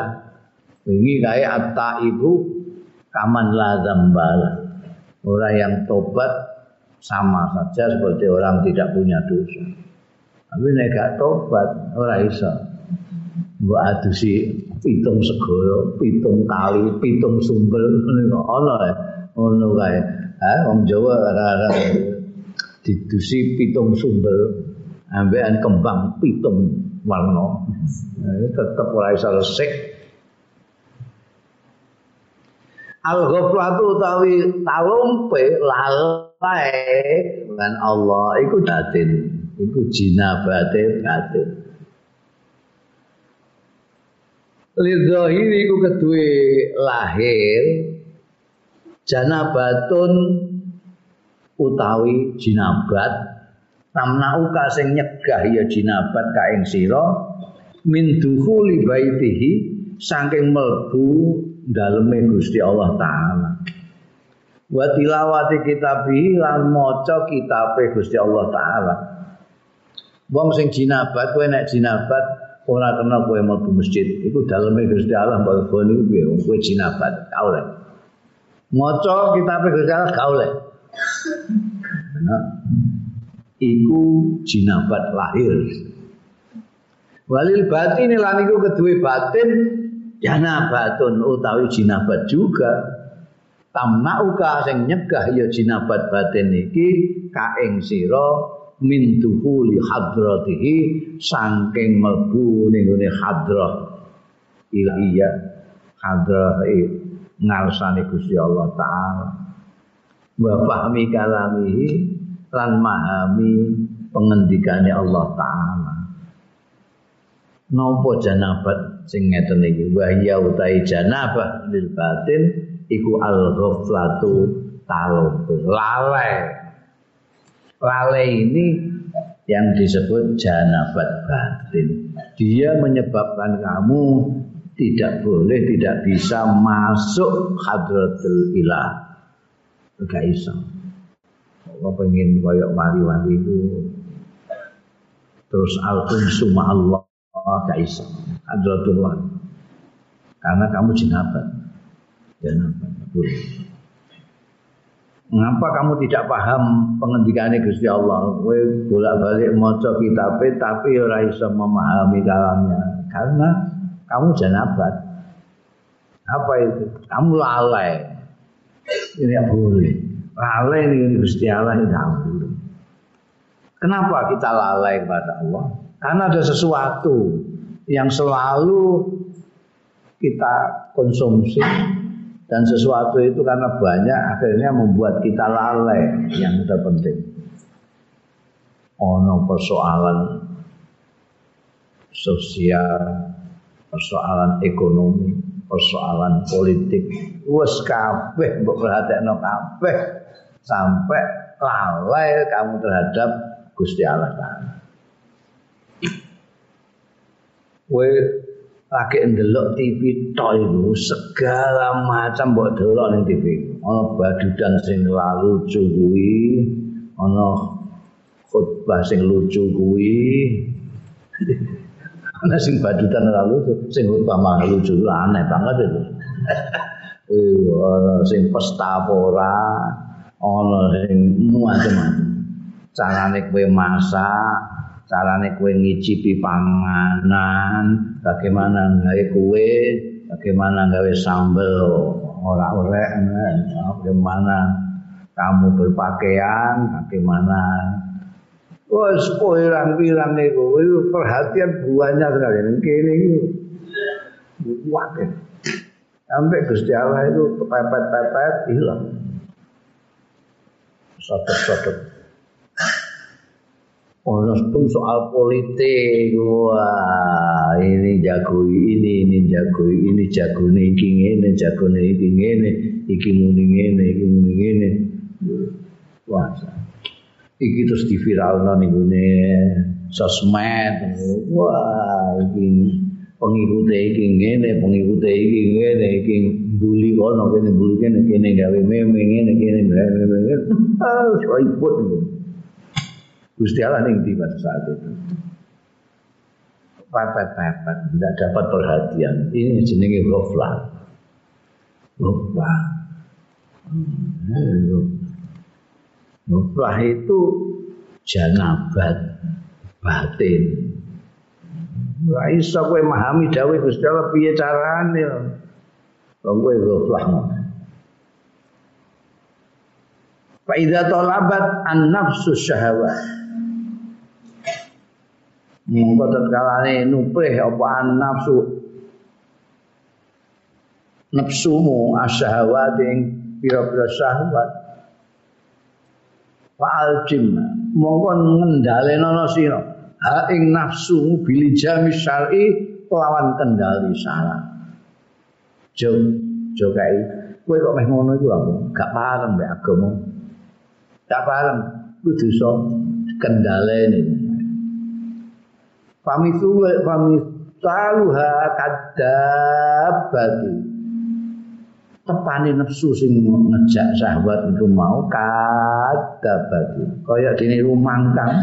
ini kayak atta ibu kaman la zambala. Orang yang tobat sama saja seperti orang tidak punya dosa. Tapi nek gak tobat ora iso. Mbok adusi pitung segoro, pitung kali, pitung sumber ngono ana ya. Ngono kae. Ha wong Jawa ora-ora didusi pitung sumber ambekan kembang pitung warna. tetep ora iso resik. Al-ghaflatu utawi talumpe lalai dengan Allah iku datin iku jinabate batin lidhahiri iku kedue lahir janabatun utawi jinabat tamnauka sing nyegah ya jinabat ka ing sira. Min dukhuli baitihi saking melbu daleme Gusti Allah taala. Wa tilawati kitabi lan maca kitabe Gusti Allah taala Wong sing jinabat kowe nek jinabat ora kena kowe mlebu masjid. Iku daleme Gusti Allah mbok goni ku piye wong kowe jinabat ka oleh. Maca kitabe Gusti Allah ka oleh. Nah, iku jinabat lahir. Walil batin lan iku kedue batin janabatun utawi jinabat juga. Tamnauka sing nyegah ya jinabat batin iki ka ing sira min duhuli hadratihi saking mlebu ning gone hadrah. Ilahiyah hadrah ngarsane Gusti Allah taala. Wa fahmi kalamihi lan mahami pengendikane Allah taala. Nopo janabat sing ngeten iki? Wa ya utai janabah lil batin iku al ghaflatu talub lalai Lale ini yang disebut janabat batin. Dia menyebabkan kamu tidak boleh, tidak bisa masuk hadratul ilah. Gak iso. Kalau pengen koyok wali-wali itu terus alun suma Allah gak iso. Hadratullah. Karena kamu janabat. Janabat. Boleh. Mengapa kamu tidak paham pengendikannya Gusti Allah? Kowe bolak-balik maca kitabe tapi ora iso memahami kalamnya karena kamu janabat. Apa itu? Kamu lalai. Ini tidak boleh. Lalai ini Gusti Allah ini tidak boleh. Kenapa kita lalai kepada Allah? Karena ada sesuatu yang selalu kita konsumsi dan sesuatu itu karena banyak akhirnya membuat kita lalai yang terpenting. Ono persoalan sosial, persoalan ekonomi, persoalan politik, wes kabeh mbok perhatekno kabeh sampai lalai kamu terhadap Gusti Allah Taala. Lagi ndelok TV tok iku segala macam mbok delok ning TV. Ana badudan sing lucu kuwi, ana khotbah sing lucu kuwi. ana sing badudan lalu sing khotbah mah lucu aneh banget itu. Ana sing pesta ora, ana sing macam-macam. Carane kowe masak, carane kue ngicipi panganan, bagaimana gawe kue, bagaimana gawe sambel ora orek, bagaimana kamu berpakaian, bagaimana Wes pirang-pirang niku perhatian buahnya sekali. Kene iki kuat. Sampai Gusti Allah itu pepet-pepet hilang. Sotok-sotok Ono pun soal politik, wah ini jago ini, ini jago ini, jago ini, iki ngene, jago ini, iki ngene, iki muni ngene, iki muni ngene. Wah, iki terus di viral nih gune sosmed, wah iki pengikut iki ngene, pengikut iki ngene, iki bully kono kene bully kene kene gawe meme ngene kene gawe meme. Ribut gitu. Gusti Allah yang di saat itu. Pepet-pepet, tidak dapat perhatian. Ini jenenge ghaflah. Ghaflah. Ghaflah itu janabat batin. Ora iso kowe memahami dawuh Gusti Allah piye carane. Wong kowe ghaflah ngono. Fa idza talabat an nafsu syahawat mongko tetkalane nuprih apa nafsu? Nafsumu asyahawat ing pira-pira syahwat. Fa'al jim. Mongko ngendhaleno sira. Ha ing nafsumu bil jami syar'i lawan kendali syara jo jo kae. Kowe kok meh ngono iku aku gak paham mbek agama. Gak paham kudu iso kendhaleni Pamitu pamitaluha kadabati. Tepane nafsu sing ngejak sahabat itu mau kadabati. Kaya dene rumangkang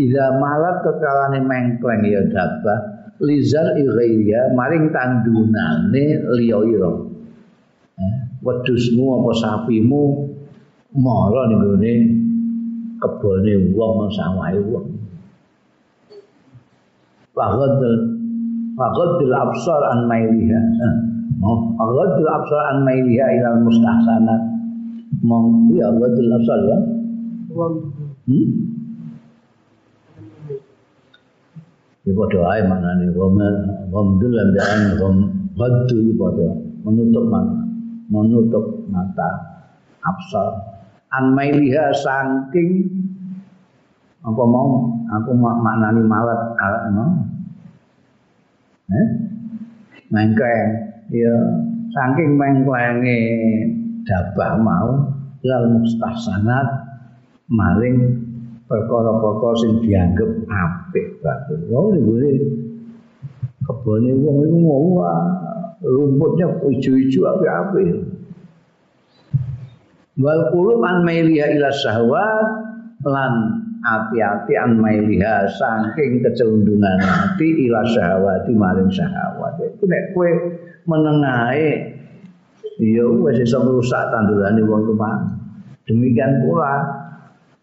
ida malat kekalane mengkleng ya dabah lizar ighairiya maring tandunane liya ira. Eh, wedhusmu apa sapimu mara ning gone kebone wong sawahe wong. Faghadul Faghadul absar an mailiha. Faghadul absar an mailiha ilal mustahsanat. Mau iya Faghadul absar ya. Hmm? Ya pada ae maknane gomel gomdul ambilan gom ghaddu pada menutup mata. Menutup mata absar. An mailiha saking apa mau aku maknani malat mau eh mengkleng ya saking mengklenge dabah mau lal mustahsanat maring perkara-perkara sing dianggap apik bagus. Oh, ini kebone wong iku mau rumputnya ijo-ijo apik-apik. Wal qulub an mailiha ila syahwat lan hati-hati an mailiha saking kecelundungan hati ila syahwati maring syahwat. Itu nek kowe menengahe ya wis iso ngrusak tandurane wong tuwa demikian pula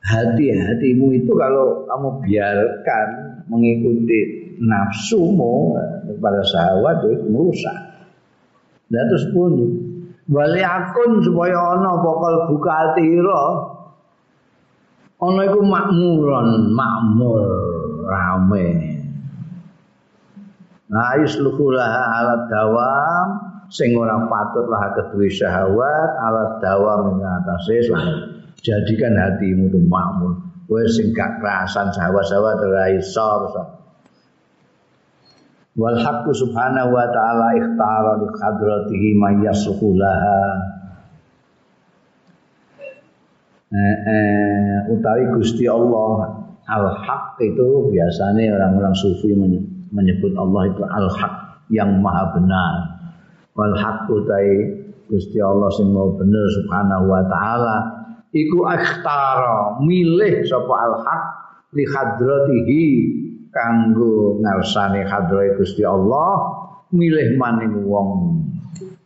hati-hatimu itu kalau kamu biarkan mengikuti nafsumu kepada syahwat itu merusak dan terus pun wali akun supaya ana pokol buka atira ana iku makmuron makmur rame. Nah, yusluhulah ala dawam sing ora patut lah kedue syahwat ala dawa mengatasi selain jadikan hatimu tuh makmur. Kowe sing gak kerasan syahwat-syahwat ora iso wal haqqu subhanahu wa ta'ala ikhtara li hadratihi yasukulaha eh, eh, utawi Gusti Allah. Al-haq itu biasanya orang-orang sufi menyebut Allah itu al-haq yang maha benar. Wal haq utai Gusti Allah sing mau bener subhanahu wa taala. Iku akhtara milih sapa al-haq li hadratihi kanggo ngarsane hadroe Gusti Allah milih maning wong.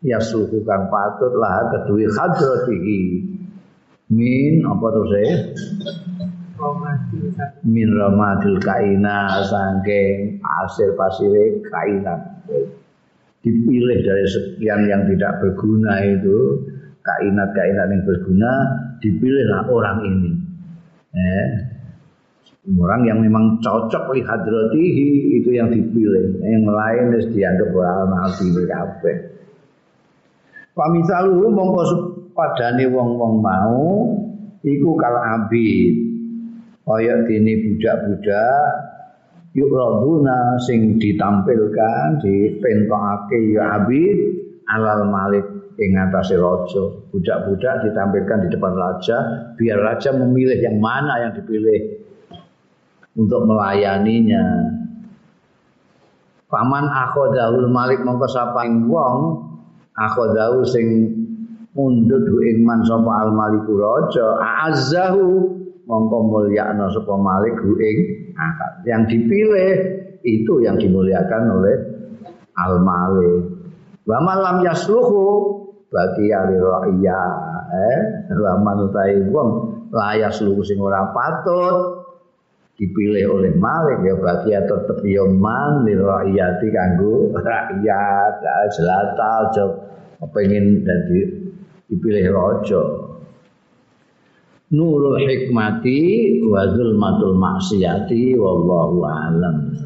Ya suhu kang patut lah kedue hadratihi min apa terus e min ramatil kaina sangking hasil pasire kainat. Dipilih dari sekian yang tidak berguna itu kainat-kainat yang berguna dipilihlah orang ini. Eh, orang yang memang cocok li hadratihi itu yang dipilih. Yang lain harus dianggap ora nabi kabeh. Pamisalu mongko padane wong-wong mau iku kal abid kaya dene budak-budak yuk raduna sing ditampilkan dipentokake ya abid alal malik ing atase raja budak-budak ditampilkan di depan raja biar raja memilih yang mana yang dipilih untuk melayaninya. Paman akhodahul malik mongko sapang wong akhodahu sing mundut ing man sapa al maliku raja azzahu mongko mulyakno sapa malik ing. Yang dipilih itu yang dimuliakan oleh al malik. Wa malam yasluhu bagi ali ra'ya eh wa manutai wong layas lugu sing ora patut dipilih oleh Malik ya bagi ya tetep ya man liraiyati kanggo rakyat jelata aja pengen dadi dipilih raja. Nurul hikmati wa zulmatul maksiati wallahu alam